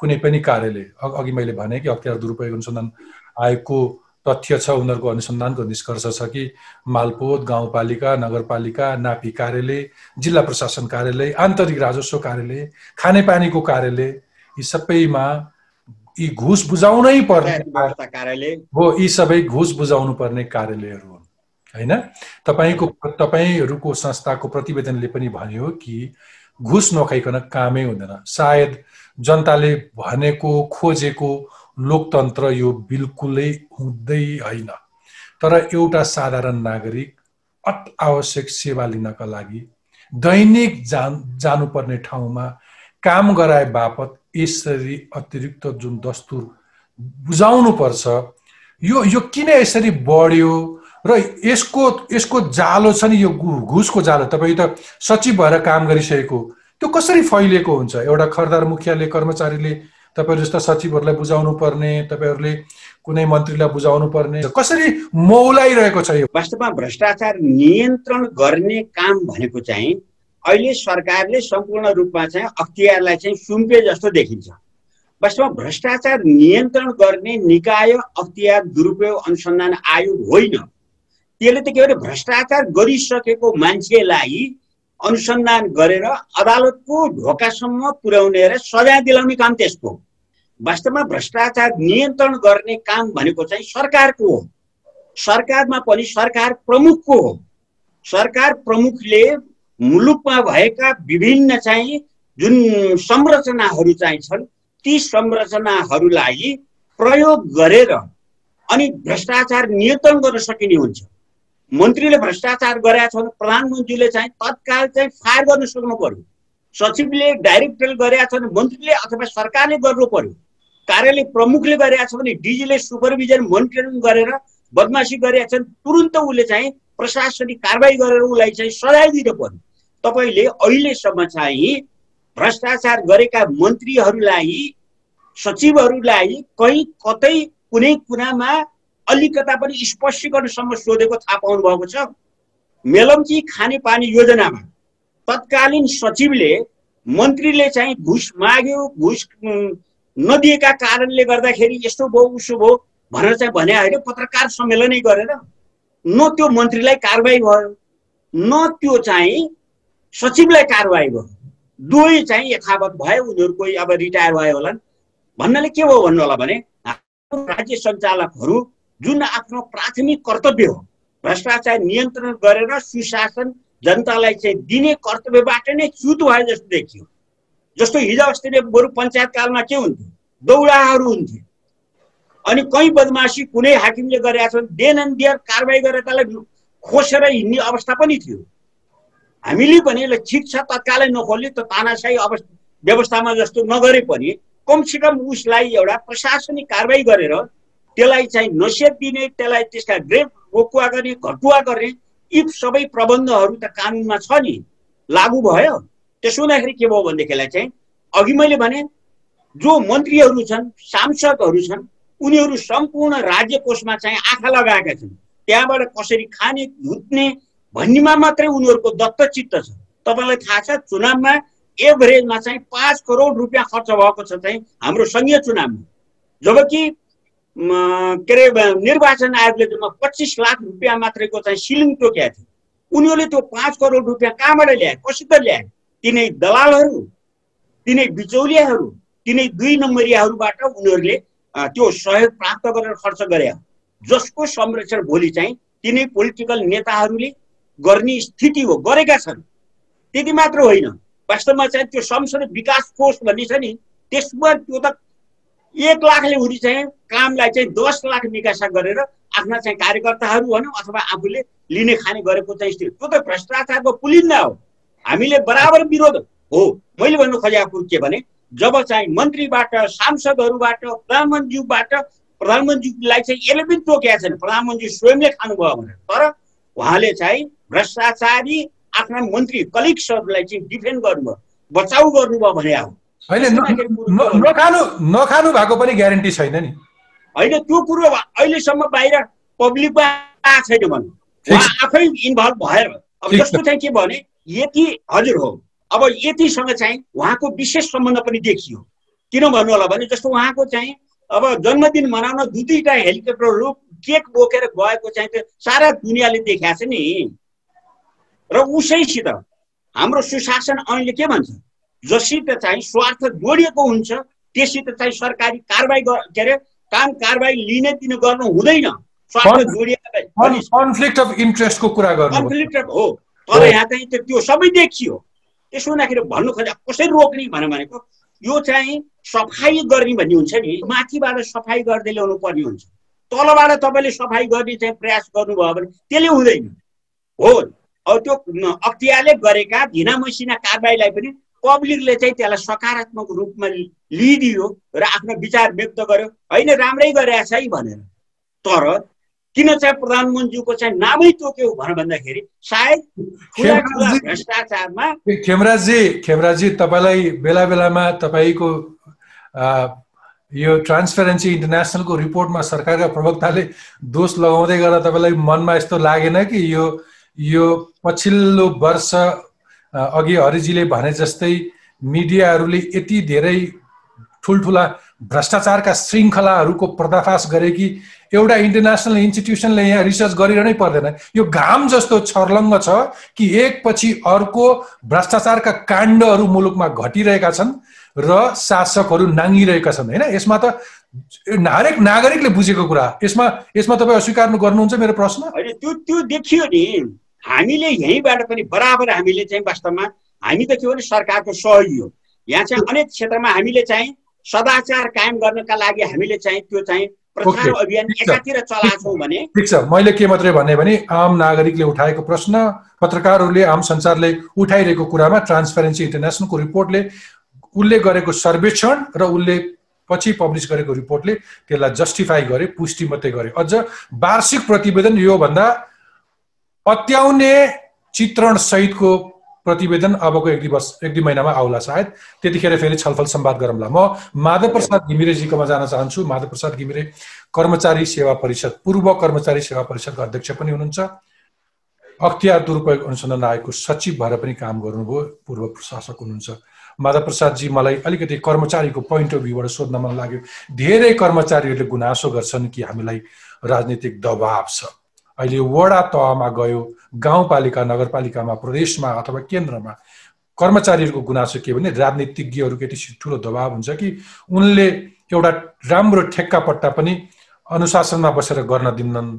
कुनै पनि कार्यले अघि मैले भने कि अख्तियार दुरुपयोग अनुसन्धान आयोगको तथ्य छ उनीहरूको अनुसन्धानको निष्कर्ष छ कि मालपोत गाउँपालिका नगरपालिका नापी कार्यालय जिल्ला प्रशासन कार्यालय आन्तरिक राजस्व कार्यालय खानेपानीको कार्यालय यी सबैमा यी घुस बुझाउनै पर्ने कार्यालय। हो यी सबै घुस बुझाउनु पर्ने कार्यालयहरू हुन्। होइन? तपाईँको तपाईँहरूको संस्थाको प्रतिवेदनले पनि भन्यो कि घुस नखाइकन कामै हुँदैन। सायद जनताले भनेको खोजेको लोकतन्त्र यो बिल्कुलै हुँदै होइन। तर एउटा साधारण नागरिक अत आवश्यक सेवा लिनका लागि दैनिक जान जानुपर्ने ठाउँमा काम गराए बापत यसरी अतिरिक्त जुन दस्तुर बुझाउनु पर्छ यो यो किन यसरी बढ्यो र यसको यसको जालो छ नि यो घुसको जालो? तपाईँ त सचिव भएर काम गरिसकेको त्यो कसरी फैलिएको हुन्छ? एउटा खरदार मुखियाले कर्मचारीले तपाईँहरू जस्ता सचिवहरूलाई बुझाउनु पर्ने तपाईँहरूले कुनै मन्त्रीलाई बुझाउनु पर्ने कसरी मौलाइरहेको छ यो? वास्तवमा भ्रष्टाचार नियन्त्रण गर्ने काम भनेको चाहिँ अहिले सरकारले सम्पूर्ण रूपमा चाहिँ अख्तियारलाई चाहिँ सुम्पे जस्तो देखिन्छ। वास्तवमा भ्रष्टाचार नियन्त्रण गर्ने निकाय अख्तियार दुरुपयोग अनुसन्धान आयोग होइन। त्यसले त के भने भ्रष्टाचार गरिसकेको मान्छेलाई अनुसन्धान गरेर अदालतको ढोकासम्म पुर्याउने र सजाय दिलाउने काम त्यसको वास्तवमा भ्रष्टाचार नियन्त्रण गर्ने काम भनेको चाहिँ सरकारको हो। सरकारमा पनि सरकार प्रमुखको हो। सरकार प्रमुखले मुलुकमा भएका विभिन्न चाहिँ जुन संरचनाहरू चाहिँ छन् ती संरचनाहरूलाई प्रयोग गरेर अनि भ्रष्टाचार नियन्त्रण गर्न सकिने हुन्छ। मन्त्रीले भ्रष्टाचार गरेका छ भने प्रधानमन्त्रीले चाहिँ तत्काल चाहिँ फायर गर्न सक्नु पर्यो। सचिवले डाइरेक्टरले गरेका छ भने मन्त्रीले अथवा सरकारले गर्नु पर्यो। कार्यालय प्रमुखले गरेका छ भने डिजीले सुपरभिजन मोनिटरिङ गरेर बदमासी गरेका छन् तुरन्त उसले चाहिँ प्रशासनिक कारवाही गरेर उसलाई चाहिँ सजाय दिनु पर्यो। तपाईँले अहिलेसम्म चाहिँ भ्रष्टाचार गरेका मन्त्रीहरूलाई सचिवहरूलाई कहीँ कतै कुनै कुनामा अलिकता पनि स्पष्टीकरणसम्म सोधेको थाहा पाउनु भएको छ। मेलम्ची खानेपानी योजनामा तत्कालीन सचिवले मन्त्रीले चाहिँ घुस माग्यो घुस नदिएका कारणले गर्दाखेरि यस्तो भयो उसो भयो भनेर चाहिँ भने होइन पत्रकार सम्मेलनै गरेर न त्यो मन्त्रीलाई कारवाही भयो न त्यो चाहिँ सचिवलाई कारवाही भयो। दुवै चाहिँ यथावत भयो उनीहरू कोही अब रिटायर भयो होला भन्नाले के भयो भन्नु होला भने राज्य सञ्चालकहरू जुन आफ्नो प्राथमिक कर्तव्य हो भ्रष्टाचार नियन्त्रण गरेर सुशासन जनतालाई चाहिँ दिने कर्तव्यबाट नै च्युत भए जस्तो देखियो। जस्तो हिजो अस्ति बरु पञ्चायतकालमा के हुन्थ्यो? दौडाहरू हुन्थे अनि कहीँ बदमासी कुनै हाकिमले गरेका छन् देन एन्ड दियर कारवाही गरेर त्यसलाई खोसेर हिँड्ने अवस्था पनि थियो। हामीले पनि यसलाई ठिक छ तत्कालै नखोल्ने त तानासाई अवस्था व्यवस्थामा जस्तो नगरे पनि कमसेकम उसलाई एउटा प्रशासनिक कारवाही गरेर त्यसलाई चाहिँ नसेत दिने त्यसलाई त्यसका ग्रेप रोकुवा गर्ने घटुवा गर्ने यी सबै प्रबन्धहरू त कानुनमा छ नि। लागू भयो। त्यसो हुँदाखेरि के भयो भनेदेखिलाई चाहिँ अघि मैले भने जो मन्त्रीहरू छन् सांसदहरू छन् उनीहरू सम्पूर्ण राज्य कोषमा चाहिँ आँखा लगाएका छन्। त्यहाँबाट कसरी खाने धुत्ने भन्नेमा मात्रै उनीहरूको दत्तचित्त छ। तपाईँलाई थाहा छ चुनावमा एभरेजमा चाहिँ पाँच करोड रुपियाँ खर्च भएको छ चाहिँ हाम्रो सङ्घीय चुनावमा। जबकि के अरे निर्वाचन आयोगले जम्मा पच्चिस लाख रुपियाँ मात्रैको चाहिँ सिलिङ तोकेका थियो उनीहरूले त्यो पाँच करोड रुपियाँ कहाँबाट ल्याए? कसित ल्याए? तिनै दलालहरू तिनै बिचौलियाहरू तिनै दुई नम्बरियाहरूबाट उनीहरूले त्यो सहयोग प्राप्त गरेर खर्च गरे। जसको संरक्षण भोलि चाहिँ तिनै पोलिटिकल नेताहरूले गर्ने स्थिति हो गरेका छन्। त्यति मात्र होइन। वास्तवमा चाहिँ त्यो संसद विकास कोष भन्ने छ नि त्यसमा त्यो त एक लाखले हुने चाहिँ कामलाई चाहिँ दस लाख निकासा गरेर आफ्ना चाहिँ कार्यकर्ताहरू भनौँ अथवा आफूले लिने खाने गरेको चाहिँ स्थिति त्यो त भ्रष्टाचारको पुलिन्दा हो। हामीले बराबर विरोध हो। मैले भन्नु खोजेको कुरो के भने जब चाहिँ मन्त्रीबाट सांसदहरूबाट प्रधानमन्त्रीबाट प्रधानमन्त्रीलाई चाहिँ यसले पनि तोकेका छैन। प्रधानमन्त्री स्वयंले खानुभयो भनेर। तर उहाँले चाहिँ भ्रष्टाचारी आफ्ना मन्त्री कलिग्सहरूलाई चाहिँ डिफेन्ड गर्नुभयो बचाउ गर्नुभयो भने हो। नखानु नखानु भएको पनि ग्यारेन्टी छैन नि। होइन त्यो कुरो अहिलेसम्म बाहिर पब्लिकमा आएको छैन भनौँ। उहाँ आफै इन्भल्भ भएर। अब जस्तो चाहिँ के भने यति हजुर हो। अब यतिसँग चाहिँ उहाँको विशेष सम्बन्ध पनि देखियो। किन भन्नु होला भने जस्तो उहाँको चाहिँ अब जन्मदिन मनाउन दुई दुईवटा हेलिकप्टरहरू केक बोकेर गएको चाहिँ त्यो सारा दुनियाँले देखाएको छ नि। र उसैसित हाम्रो सुशासन ऐनले के भन्छ? जसित चाहिँ स्वार्थ जोडिएको हुन्छ त्योसित चाहिँ सरकारी कारवाही के अरे काम कारवाही लिने दिने गर्नु हुँदैन। स्वार्थ जोडिएको अफ इन्ट्रेस्टको कुरा गर्नु कन्फ्लिक्ट हो। तर यहाँ चाहिँ त्यो सबै देखियो। त्यसो हुँदाखेरि भन्नु खोजा कसरी रोक्ने भनेको यो चाहिँ सफाइ गर्ने भन्ने हुन्छ नि। माथिबाट सफाइ गर्दै ल्याउनु पर्ने हुन्छ। तलबाट तपाईँले सफाइ गर्ने चाहिँ प्रयास गर्नुभयो भने त्यसले हुँदैन। हो। अब त्यो अख्तियारले गरेका धिना मसिना कारवाहीलाई पनि पब्लिकले चाहिँ त्यसलाई सकारात्मक रूपमा लिइदियो र आफ्नो विचार व्यक्त गर्यो। होइन राम्रै गरेछ है भनेर। तर किन चाहिँ प्रधानमन्त्रीको चाहिँ नामै तोक्यो भनेर भन्दाखेरि सायद भ्रष्टाचारमा खेमराजी खेमराजी तपाईँलाई बेला बेलामा तपाईँको यो ट्रान्सपेरेन्सी इन्टरनेसनलको रिपोर्टमा सरकारका प्रवक्ताले दोष लगाउँदै गर्दा तपाईँलाई मनमा यस्तो लागेन कि यो यो पछिल्लो वर्ष अघि हरिजीले भने जस्तै मिडियाहरूले यति धेरै ठुल्ठुला भ्रष्टाचारका श्रृङ्खलाहरूको पर्दाफास गरे कि एउटा इन्टरनेसनल इन्स्टिट्युसनले यहाँ रिसर्च गरिरहनै पर्दैन। यो घाम जस्तो छर्लङ्ग छ कि एकपछि अर्को भ्रष्टाचारका काण्डहरू मुलुकमा घटिरहेका छन् र शासकहरू नाङ्गिरहेका छन्। होइन यसमा त हरेक नागरिकले बुझेको कुरा यसमा यसमा तपाईँ अस्वीकार गर्नुहुन्छ मेरो प्रश्न? त्यो त्यो देखियो नि। हामीले यहीँबाट पनि बराबर हामीले चाहिँ वास्तवमा हामी त के भने सरकारको सहयोगी हो। यहाँ चाहिँ अनेक क्षेत्रमा हामीले चाहिँ सदाचार कायम गर्नका लागि हामीले चाहिँ त्यो चाहिँ प्रचार अभियान एकातिर चलाएको भने ठिक छ। मैले के मात्रै भने भने आम नागरिकले उठाएको प्रश्न पत्रकारहरूले आम संसारले उठाइरहेको कुरामा ट्रान्सपेरेन्सी इन्टरनेसनलको रिपोर्टले उसले गरेको सर्वेक्षण र उसले पछि पब्लिस गरेको रिपोर्टले त्यसलाई जस्टिफाई गरे पुष्टि मात्रै गरे। अझ वार्षिक प्रतिवेदन योभन्दा पत्याउने चित्रण सहितको प्रतिवेदन अबको एक दुई वर्ष एक दुई महिनामा आउला सायद। त्यतिखेर फेरि छलफल सम्वाद गरौँला। म माधव प्रसाद घिमिरेजीकोमा जान चाहन्छु। माधव प्रसाद घिमिरे कर्मचारी सेवा परिषद पूर्व कर्मचारी सेवा परिषदको अध्यक्ष पनि हुनुहुन्छ। अख्तियार दुरुपयोग अनुसन्धान आयोगको सचिव भएर पनि काम गर्नुभयो। पूर्व प्रशासक हुनुहुन्छ। माधव प्रसादजी मलाई अलिकति कर्मचारीको पोइन्ट अफ भ्यूबाट सोध्न मन लाग्यो। धेरै कर्मचारीहरूले गुनासो गर्छन् कि हामीलाई राजनीतिक दबाव छ। अहिले वडा तहमा गयो गाउँपालिका नगरपालिकामा प्रदेशमा अथवा केन्द्रमा। कर्मचारीहरूको गुनासो के भने राजनीतिज्ञहरूको यति ठुलो दबाव हुन्छ कि उनले एउटा राम्रो ठेक्का पट्टा पनि अनुशासनमा बसेर गर्न दिन्नन्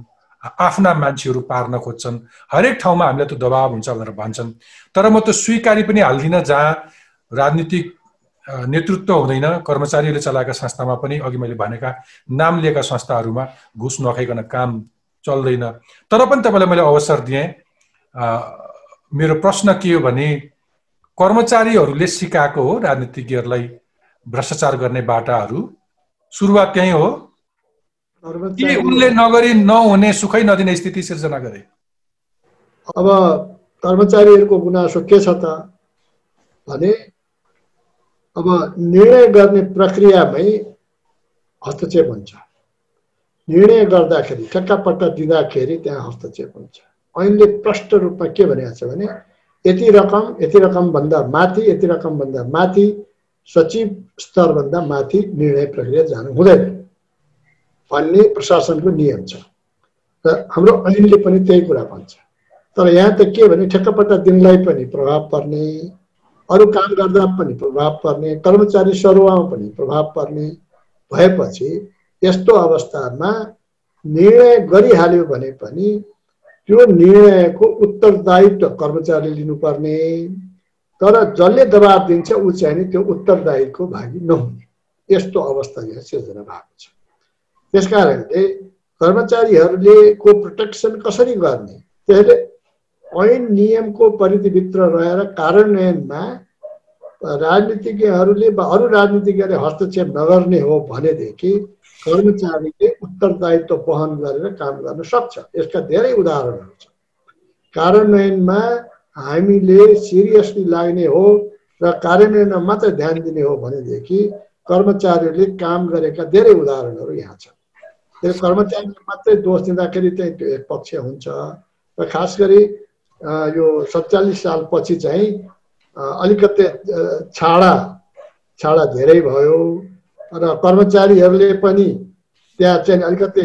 आफ्ना मान्छेहरू पार्न खोज्छन्। हरेक ठाउँमा हामीलाई त दबाव हुन्छ भनेर भन्छन्। तर म त स्वीकारी पनि हाल्दिनँ जहाँ राजनीतिक नेतृत्व हुँदैन। कर्मचारीहरूले चलाएका संस्थामा पनि अघि मैले भनेका नाम लिएका संस्थाहरूमा घुस नखाइकन काम चल्दैन। तर पनि तपाईँलाई मैले अवसर दिएँ। मेरो प्रश्न के हो भने कर्मचारीहरूले सिकाएको हो राजनीतिज्ञहरूलाई भ्रष्टाचार गर्ने बाटाहरू। सुरुवात त्यहीँ हो। कि उनले नगरी नहुने सुखै नदिने स्थिति सिर्जना गरे। अब कर्मचारीहरूको गुनासो के छ त? भने अब निर्णय गर्ने प्रक्रियामै हस्तक्षेप हुन्छ। निर्णय गर्दाखेरि ठेक्कापट्टा दिँदाखेरि त्यहाँ हस्तक्षेप हुन्छ। ऐनले प्रष्ट रूपमा के भनेको छ भने यति रकम यति रकमभन्दा माथि यति रकमभन्दा माथि सचिव स्तरभन्दा माथि निर्णय प्रक्रिया जानु हुँदैन। भन्ने प्रशासनको नियम छ। र हाम्रो ऐनले पनि त्यही कुरा भन्छ। तर यहाँ त के भने ठेक्कापट्टा दिनलाई पनि प्रभाव पर्ने अरू काम गर्दा पनि प्रभाव पर्ने कर्मचारी सरुवामा पनि प्रभाव पर्ने भएपछि यस्तो अवस्थामा निर्णय गरिहाल्यो भने पनि त्यो निर्णयको उत्तरदायित्व कर्मचारीले लिनुपर्ने तर जसले दबाब दिन्छ ऊ चाहिँ नि त्यो उत्तरदायीको भागी नहुने। यस्तो अवस्था यहाँ सिर्जना भएको छ। त्यस कारणले कर्मचारीहरूले को प्रोटेक्सन कसरी गर्ने त्यसले ऐन नियमको परिधिभित्र रहेर कार्यान्वयनमा राजनीतिज्ञहरूले अरू राजनीतिज्ञले हस्तक्षेप नगर्ने हो भनेदेखि कर्मचारीले उत्तरदायित्व वहन गरेर काम गर्न सक्छ। यसका धेरै उदाहरणहरू छ कार्यान्वयनमा हामीले सिरियसली लाग्ने हो र कार्यान्वयनमा मात्रै ध्यान दिने हो भनेदेखि कर्मचारीहरूले काम गरेका धेरै उदाहरणहरू यहाँ छ त्यो कर्मचारीले मात्रै दोष दिँदाखेरि चाहिँ त्यो एक पक्ष हुन्छ। र खास गरी यो सत्तालिस सालपछि चाहिँ अलिकति छाडा छाडा धेरै भयो र कर्मचारीहरूले पनि त्यहाँ चाहिँ अलिकति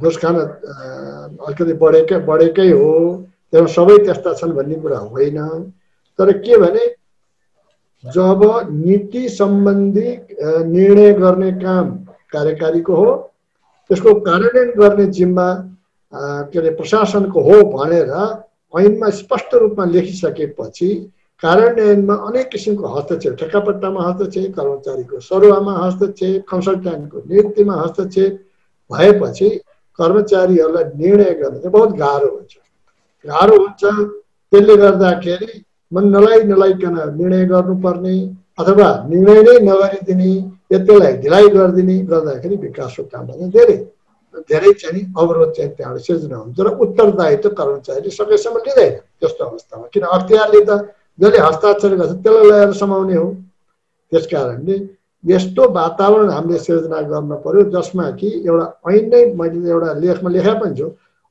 घुस खान अलिकति बढेकै बढेकै हो। त्यहाँ सबै त्यस्ता छन् भन्ने कुरा होइन। तर के भने जब नीति सम्बन्धी निर्णय गर्ने काम कार्यकारीको हो त्यसको कार्यान्वयन गर्ने जिम्मा के अरे प्रशासनको हो भनेर ऐनमा स्पष्ट रूपमा लेखिसकेपछि कार्यान्वयनमा अनेक किसिमको हस्तक्षेप ठेक्कापट्टामा हस्तक्षेप कर्मचारीको सरुवामा हस्तक्षेप कन्सल्ट्यान्टको नियुक्तिमा हस्तक्षेप भएपछि कर्मचारीहरूलाई निर्णय गर्न चाहिँ बहुत गाह्रो हुन्छ। गाह्रो हुन्छ त्यसले गर्दाखेरि मन नलाइ नलाइकन निर्णय गर्नुपर्ने अथवा निर्णय नै नगरिदिने त्यसलाई ढिलाइ गरिदिने गर्दाखेरि विकासको काममा धेरै धेरै चाहिँ अवरोध चाहिँ त्यहाँबाट सिर्जना हुन्छ र उत्तरदायित्व कर्मचारीले सकेसम्म लिँदैन त्यस्तो अवस्थामा। किन अख्तियारले त जसले हस्ताक्षर गर्छ त्यसलाई ल्याएर समाउने हो त्यस कारणले यस्तो वातावरण हामीले सिर्जना गर्न पर्यो जसमा कि एउटा ऐन नै मैले एउटा लेखमा लेखा पनि छु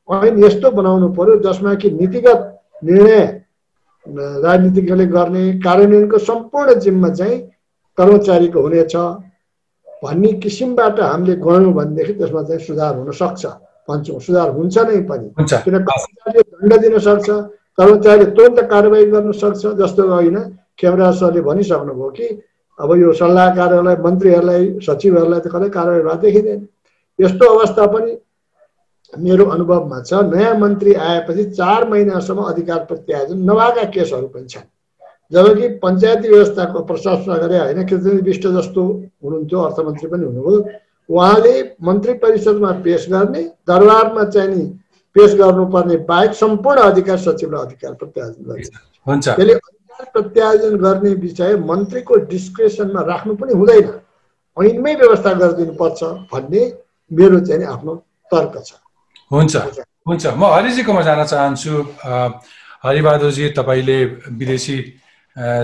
ऐन यस्तो बनाउनु पर्यो जसमा कि नीतिगत निर्णय राजनीतिज्ञले गर्ने कार्यान्वयनको सम्पूर्ण जिम्मा चाहिँ कर्मचारीको हुनेछ भन्ने किसिमबाट हामीले गयौँ भनेदेखि त्यसमा चाहिँ सुधार हुन सक्छ भन्छौँ सुधार हुन्छ नै पनि किन कर्मचारीले दण्ड दिन सक्छ कर्मचारीले तुरन्त कारवाही गर्न सक्छ जस्तो होइन। खेमराज सरले भनिसक्नुभयो कि अब यो सल्लाहकारहरूलाई मन्त्रीहरूलाई सचिवहरूलाई त कतै कारवाही भएको देखिँदैन। यस्तो अवस्था पनि मेरो अनुभवमा छ। नयाँ मन्त्री आएपछि चार महिनासम्म अधिकार प्रत्यायोजन नभएका केसहरू पनि छन्। जबकि पञ्चायती व्यवस्थाको प्रशासन गरे होइन कृष्ण विष्ट जस्तो हुनुहुन्थ्यो अर्थमन्त्री पनि हुनुभयो। उहाँले मन्त्री परिषदमा पेस गर्ने दरबारमा चाहिँ नि पेस गर्नुपर्ने बाहेक सम्पूर्ण अधिकार सचिवलाई अधिकार प्रत्यायोजन गर्ने त्यसले अधिकार प्रत्यायोजन गर्ने विषय मन्त्रीको डिस्क्रेसनमा राख्नु पनि हुँदैन। ऐनमै व्यवस्था गरिदिनु पर्छ भन्ने मेरो चाहिँ आफ्नो तर्क छ। हुन्छ। हुन्छ। म हरिजीकोमा जान चाहन्छु। हरिबहादुरजी तपाईँले विदेशी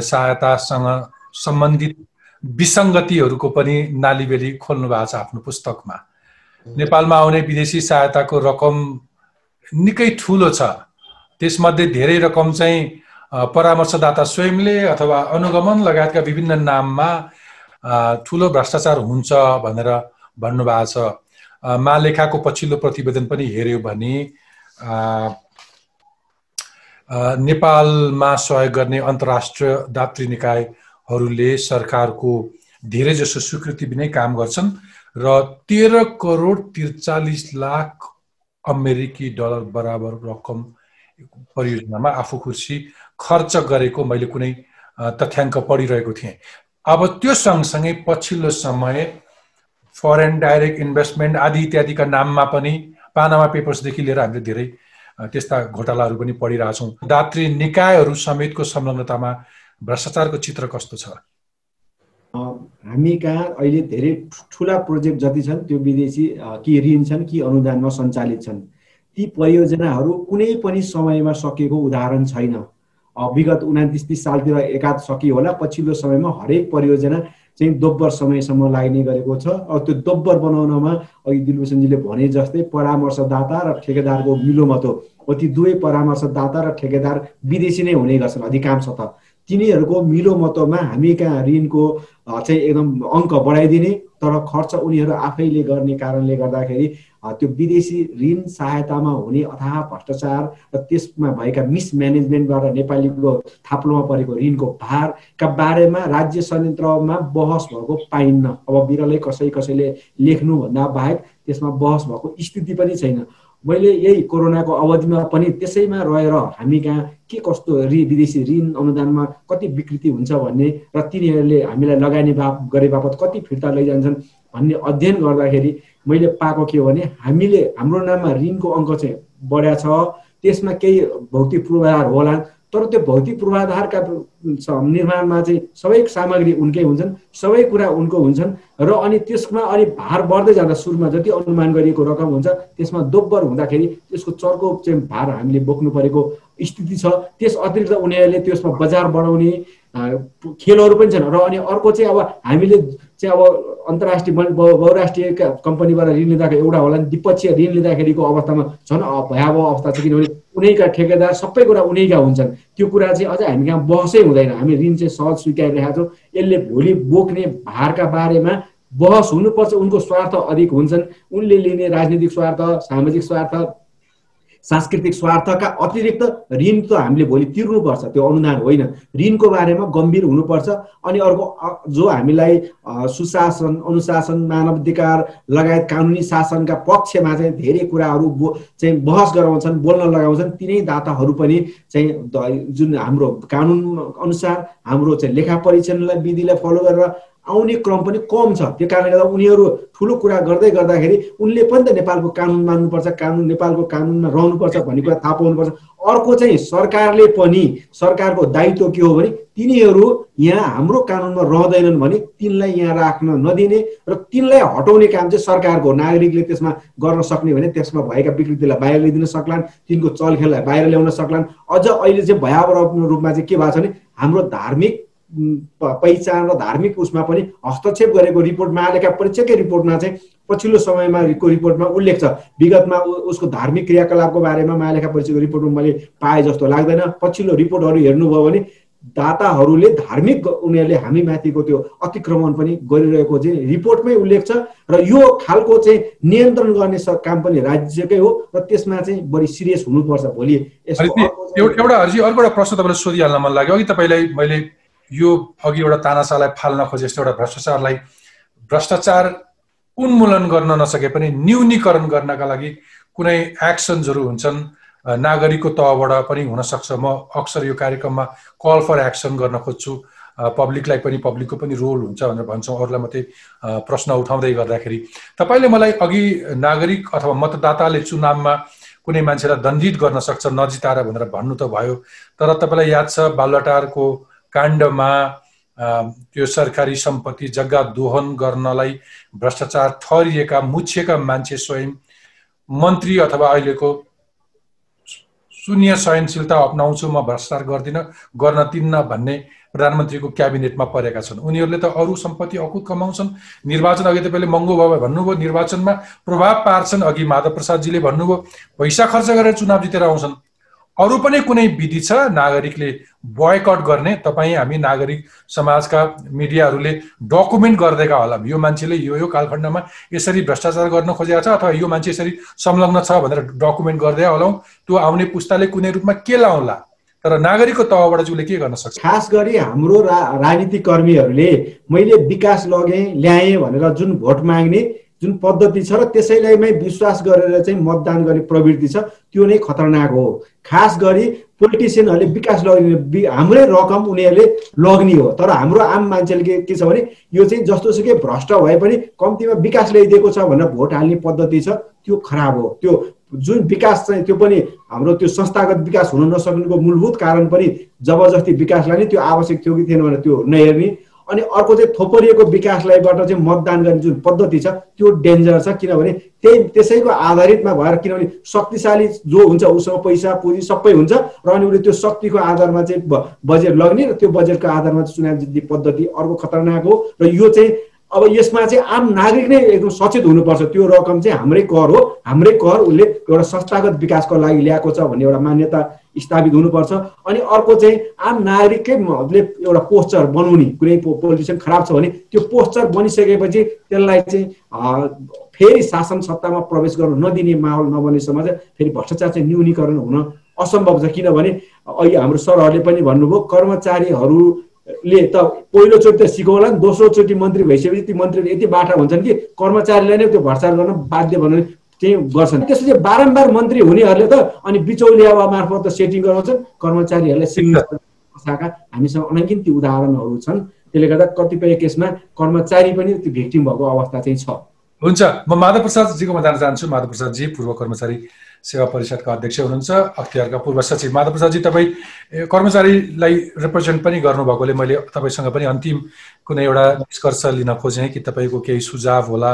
सहायतासँग सम्बन्धित विसङ्गतिहरूको पनि नालीबेली खोल्नु भएको छ आफ्नो पुस्तकमा। नेपालमा आउने विदेशी सहायताको रकम निकै ठुलो छ। त्यसमध्ये धेरै रकम चाहिँ परामर्शदाता स्वयंले अथवा अनुगमन लगायतका विभिन्न नाममा ठुलो भ्रष्टाचार हुन्छ भनेर भन्नुभएको छ। महालेखाको पछिल्लो प्रतिवेदन पनि हेऱ्यो भने नेपालमा सहयोग गर्ने अन्तर्राष्ट्रिय दात्री निकायहरूले सरकारको धेरैजसो स्वीकृति बिनै काम गर्छन् र तेह्र करोड त्रिचालिस लाख अमेरिकी डलर बराबर रकम परियोजनामा आफू खुर्सी खर्च गरेको मैले कुनै तथ्याङ्क पढिरहेको थिएँ। अब त्यो सँगसँगै पछिल्लो समय फरेन डाइरेक्ट इन्भेस्टमेन्ट आदि इत्यादिका नाममा पनि पानामा पेपर्सदेखि लिएर हामीले धेरै त्यस्ता घोटालाहरू पनि पढिरहेछौँ। दात्री निकायहरू समेतको संलग्नतामा भ्रष्टाचारको चित्र कस्तो छ? हामी कहाँ अहिले धेरै ठुला प्रोजेक्ट जति छन् त्यो विदेशी कि ऋण छन् कि अनुदानमा सञ्चालित छन्। ती परियोजनाहरू कुनै पनि समयमा सकिएको उदाहरण छैन। विगत उनातिस तिस सालतिर एकाध सकियो होला पछिल्लो समयमा हरेक परियोजना चाहिँ दोब्बर समयसम्म लाग्ने गरेको छ। अब त्यो दोब्बर बनाउनमा अघि दिलभूषणजीले भने जस्तै परामर्शदाता र ठेकेदारको मिलोमतो। हो ती दुवै परामर्शदाता र ठेकेदार विदेशी नै हुने गर्छन् अधिकांश त तिनीहरूको मिलोमतोमा हामी कहाँ ऋणको चाहिँ एकदम अङ्क बढाइदिने तर खर्च उनीहरू आफैले गर्ने कारणले गर्दाखेरि त्यो विदेशी ऋण सहायतामा हुने अथाह भ्रष्टाचार र त्यसमा भएका मिसम्यानेजमेन्टबाट नेपालीको थाप्लोमा परेको ऋणको भारका बारेमा राज्य संयन्त्रमा बहस भएको पाइन्न। अब बिरलै कसै कसैले लेख्नुभन्दा बाहेक त्यसमा बहस भएको स्थिति पनि छैन। मैले यही कोरोनाको अवधिमा पनि त्यसैमा रहेर हामी कहाँ के कस्तो रि विदेशी ऋण अनुदानमा कति विकृति हुन्छ भन्ने र तिनीहरूले हामीलाई लगानी बा गरे बापत कति फिर्ता लैजान्छन् भन्ने अध्ययन गर्दाखेरि मैले पाएको के हो भने हामीले हाम्रो नाममा ऋणको अङ्क चाहिँ बढ्या छ त्यसमा केही भौतिक पूर्वाधार होला तर त्यो भौतिक पूर्वाधारका निर्माणमा चाहिँ सबै सामग्री उनकै हुन्छन् सबै कुरा उनको हुन्छन् र अनि त्यसमा अनि भार बढ्दै जाँदा सुरुमा जति अनुमान गरिएको रकम हुन्छ त्यसमा दोब्बर हुँदाखेरि त्यसको चर्को चाहिँ भार हामीले बोक्नु परेको स्थिति छ। त्यस अतिरिक्त उनीहरूले त्यसमा बजार बढाउने खेलहरू पनि छन्। र अनि अर्को चाहिँ अब हामीले चाहिँ अब अन्तर्राष्ट्रिय बहुराष्ट्रिय कम्पनीबाट ऋण लिँदाखेरि एउटा होला नि द्विपक्षीय ऋण लिँदाखेरिको अवस्थामा झन् भयावह अवस्था छ। किनभने उनैका ठेकेदार सबै कुरा उनैका हुन्छन्। त्यो कुरा चाहिँ अझ हामी कहाँ बहसै हुँदैन। हामी ऋण चाहिँ सहज स्वीकारिरहेका छौँ। यसले भोलि बोक्ने भारका बारेमा बहस हुनुपर्छ। उनको स्वार्थ अधिक हुन्छन्। उनले लिने राजनीतिक स्वार्थ सामाजिक स्वार्थ सांस्कृतिक स्वार्थका अतिरिक्त ऋण त हामीले भोलि तिर्नुपर्छ त्यो अनुदान होइन। ऋणको बारेमा गम्भीर हुनुपर्छ अनि अर्को जो हामीलाई सुशासन अनुशासन मानवाधिकार लगायत कानुनी शासनका पक्षमा चाहिँ धेरै कुराहरू बो चाहिँ बहस गराउँछन् बोल्न लगाउँछन् तिनै दाताहरू पनि चाहिँ जुन हाम्रो कानुन अनुसार हाम्रो चाहिँ लेखा परीक्षणलाई विधिलाई फलो गरेर आउने क्रम पनि कम छ। त्यो कारणले गर्दा उनीहरू ठुलो कुरा गर्दै गर्दाखेरि उनले पनि त नेपालको कानुन मान्नुपर्छ कानुन नेपालको कानुनमा रहनुपर्छ भन्ने कुरा थाहा पाउनुपर्छ। अर्को चाहिँ सरकारले पनि सरकारको दायित्व के हो भने तिनीहरू यहाँ हाम्रो कानुनमा रहँदैनन् भने तिनलाई यहाँ राख्न नदिने र तिनलाई हटाउने काम चाहिँ सरकारको नागरिकले त्यसमा गर्न सक्ने भने त्यसमा भएका विकृतिलाई बाहिर ल्याइदिन सक्लान् तिनको चलखेललाई बाहिर ल्याउन सक्लान्। अझ अहिले चाहिँ भयावह रूपमा चाहिँ के भएको छ भने हाम्रो धार्मिक पहिचान र धार्मिक उसमा पनि हस्तक्षेप गरेको रिपोर्ट महालेखा परीक्षकै रिपोर्टमा चाहिँ पछिल्लो समयमा को रिपोर्टमा उल्लेख छ। विगतमा उसको धार्मिक क्रियाकलापको बारेमा महालेखा परीक्षाको रिपोर्टमा मैले पाएँ जस्तो लाग्दैन। पछिल्लो रिपोर्टहरू हेर्नुभयो भने दाताहरूले धार्मिक उनीहरूले हामी माथिको त्यो अतिक्रमण पनि गरिरहेको चाहिँ रिपोर्टमै उल्लेख छ र यो खालको चाहिँ नियन्त्रण गर्ने काम पनि राज्यकै हो र त्यसमा चाहिँ बढी सिरियस हुनुपर्छ भोलि। एउटा अर्को एउटा प्रश्न तपाईँलाई सोधिहाल्न मन लाग्यो। अघि तपाईँलाई मैले यो अघि एउटा तानासालाई फाल्न खोजे जस्तो एउटा भ्रष्टाचारलाई भ्रष्टाचार उन्मूलन गर्न नसके पनि न्यूनीकरण गर्नका लागि कुनै एक्सन्सहरू हुन्छन्। नागरिकको तहबाट पनि हुनसक्छ। म अक्सर यो कार्यक्रममा कल फर एक्सन गर्न खोज्छु। पब्लिकलाई पनि पब्लिकको पनि रोल हुन्छ भनेर भन्छौँ। अरूलाई मात्रै प्रश्न उठाउँदै गर्दाखेरि। तपाईँले मलाई अघि नागरिक अथवा मतदाताले चुनावमा कुनै मान्छेलाई दण्डित गर्न सक्छ नजिताएर भनेर भन्नु त भयो। तर तपाईँलाई याद छ बालुवाटारको काण्डमा त्यो सरकारी सम्पत्ति जग्गा दोहन गर्नलाई भ्रष्टाचार ठहरिएका मुछिएका मान्छे स्वयं मन्त्री अथवा अहिलेको शून्य सहनशीलता अप्नाउँछु म भ्रष्टाचार गर्दिनँ गर्न तिन्न भन्ने प्रधानमन्त्रीको क्याबिनेटमा परेका छन्। उनीहरूले त अरू सम्पत्ति अकुत कमाउँछन्। निर्वाचन अघि तपाईँले महँगो भयो भन्नुभयो। निर्वाचनमा प्रभाव पार्छन् अघि माधव प्रसादजीले भन्नुभयो पैसा खर्च गरेर चुनाव जितेर आउँछन्। अरू पनि कुनै विधि छ नागरिकले बोयकट गर्ने? तपाईँ हामी नागरिक समाजका मिडियाहरूले डकुमेन्ट गरिदिएका होला। यो मान्छेले यो यो कालखण्डमा यसरी भ्रष्टाचार गर्न खोजेको छ अथवा यो मान्छे यसरी संलग्न छ भनेर डकुमेन्ट गर्दै होलाौँ त्यो आउने पुस्ताले कुनै रूपमा के लाउला? तर नागरिकको तहबाट चाहिँ उसले के गर्न सक्छ? खास गरी हाम्रो रा राजनीतिक कर्मीहरूले मैले विकास लगेँ ल्याएँ भनेर जुन भोट माग्ने जुन पद्धति छ र त्यसैलाई विश्वास गरेर चाहिँ मतदान गर्ने प्रवृत्ति छ त्यो नै खतरनाक हो। खास गरी पोलिटिसियनहरूले विकास लग्ने हाम्रै रकम उनीहरूले लग्ने हो। तर हाम्रो आम मान्छेले के छ भने यो चाहिँ जस्तो सुकै भ्रष्ट भए पनि कम्तीमा विकास ल्याइदिएको छ भनेर भोट हाल्ने पद्धति छ त्यो खराब हो। त्यो जुन विकास चाहिँ त्यो पनि हाम्रो त्यो संस्थागत विकास हुन नसक्नुको मूलभूत कारण पनि जबरजस्ती विकास लाने त्यो आवश्यक थियो कि थिएन भनेर त्यो नहेर्ने। अनि अर्को चाहिँ थोपरिएको विकासलाईबाट चाहिँ मतदान गर्ने जुन पद्धति छ त्यो डेन्जर छ। किनभने त्यही त्यसैको आधारितमा भएर किनभने शक्तिशाली जो हुन्छ उसँग पैसा पुँजी सबै हुन्छ र अनि उसले त्यो शक्तिको आधारमा चाहिँ बजेट लग्ने र त्यो बजेटको आधारमा चुनाव जित्ने पद्धति अर्को खतरनाक हो। र यो चाहिँ अब यसमा चाहिँ आम नागरिक नै एकदम सचेत हुनुपर्छ। त्यो रकम चाहिँ हाम्रै कर हो। हाम्रै कर उसले एउटा संस्थागत विकासको लागि ल्याएको छ भन्ने एउटा मान्यता स्थापित हुनुपर्छ। अनि अर्को चाहिँ आम नागरिककै एउटा पोस्चर बनाउने कुनै पोलिटिसियन खराब छ भने त्यो पोस्चर बनिसकेपछि त्यसलाई चाहिँ फेरि शासन सत्तामा प्रवेश गर्नु नदिने माहौल नबनेसम्म चाहिँ फेरि भ्रष्टाचार चाहिँ न्यूनीकरण हुन असम्भव छ। किनभने अहिले हाम्रो सरहरूले पनि भन्नुभयो कर्मचारीहरू ले त पहिलोचोटि त सिकाउला नि दोस्रोचोटि मन्त्री भइसकेपछि ती मन्त्रीहरू यति बाठा हुन्छन् कि कर्मचारीलाई नै त्यो भ्रष्टाचार गर्न बाध्य भन्ने त्यही गर्छन्। त्यसपछि बारम्बार मन्त्री हुनेहरूले त अनि बिचौलिया मार्फत त सेटिङ गराउँछन् कर्मचारीहरूलाई शाखा हामीसँग अनगिन्ती उदाहरणहरू छन्। त्यसले गर्दा कतिपय केसमा कर्मचारी पनि त्यो भिक्टिम भएको अवस्था चाहिँ छ। हुन्छ म माधव प्रसादजीकोमा जान चाहन्छु। माधव प्रसादजी पूर्व कर्मचारी। सेवा परिषदका अध्यक्ष हुनुहुन्छ अख्तियारका पूर्व सचिव माधव प्रसादजी तपाईँ कर्मचारीलाई रिप्रेजेन्ट पनि गर्नुभएकोले मैले तपाईँसँग पनि अन्तिम कुनै एउटा निष्कर्ष लिन खोजेँ कि तपाईँको केही सुझाव होला।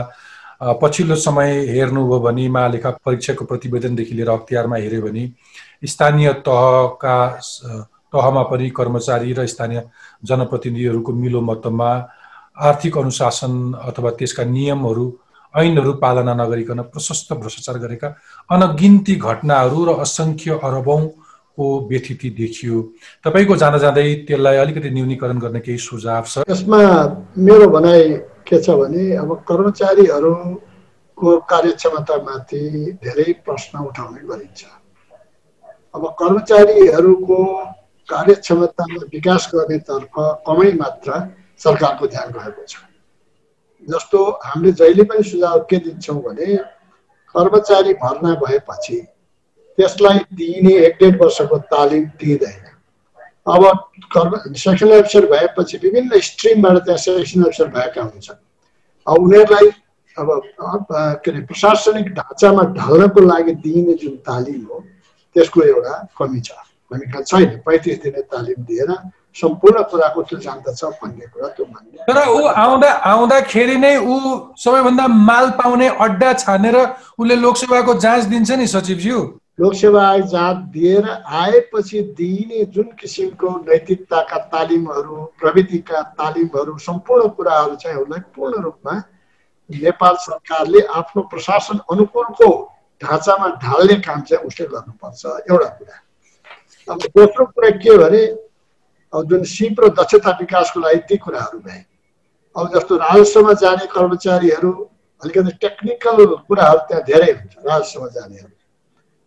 पछिल्लो समय हेर्नुभयो भने महालेखा परीक्षाको प्रतिवेदनदेखि लिएर अख्तियारमा हेऱ्यो भने स्थानीय तहका तहमा पनि कर्मचारी र स्थानीय जनप्रतिनिधिहरूको मिलोमतमा आर्थिक अनुशासन अथवा त्यसका नियमहरू ऐनहरू पालना नगरिकन प्रशस्त भ्रष्टाचार गरेका अनगिन्ती घटनाहरू र असङ्ख्य अरबौँको व्यथिति देखियो। तपाईँको जाँदा जाँदै त्यसलाई अलिकति न्यूनीकरण गर्ने केही सुझाव छ? यसमा मेरो भनाइ के छ भने अब कर्मचारीहरूको कार्यक्षमतामाथि धेरै प्रश्न उठाउने गरिन्छ। अब कर्मचारीहरूको कार्यक्षमतामा विकास गर्नेतर्फ कमै मात्र सरकारको ध्यान गएको छ। जस्तो हामीले जहिले पनि सुझाव के दिन्छौँ भने कर्मचारी भर्ना भएपछि त्यसलाई दिइने एक डेढ वर्षको तालिम दिइँदैन अब कर्म सेक्सन अफिसर भएपछि विभिन्न स्ट्रिमबाट त्यहाँ सेक्सन अफिसर भएका हुन्छन्। अब उनीहरूलाई अब के अरे प्रशासनिक ढाँचामा ढल्नको लागि दिइने जुन तालिम हो त्यसको एउटा कमी छ। भूमिका छैन पैँतिस दिने तालिम दिएर सम्पूर्ण कुराको त्यो जान्दछ भन्ने कुरा त्यो मान्ने तर ऊ आउँदा आउँदाखेरि नै ऊ सबैभन्दा माल पाउने अड्डा छानेर उसले लोकसेवाको जाँच दिन्छ नि सचिवज्यू लोकसेवा जाँच दिएर आएपछि दिइने जुन किसिमको नैतिकताका तालिमहरू प्रविधिका तालिमहरू सम्पूर्ण कुराहरू चाहिँ उसलाई पूर्ण रूपमा नेपाल सरकारले आफ्नो प्रशासन अनुकूलको ढाँचामा ढाल्ने काम चाहिँ उसले गर्नुपर्छ एउटा कुरा अब दोस्रो कुरा के भने जुन सिप र दक्षता विकासको लागि ती कुराहरू भए अब जस्तो राजस्वमा जाने कर्मचारीहरू अलिकति टेक्निकल कुराहरू त्यहाँ धेरै हुन्छ राजस्वमा जानेहरू।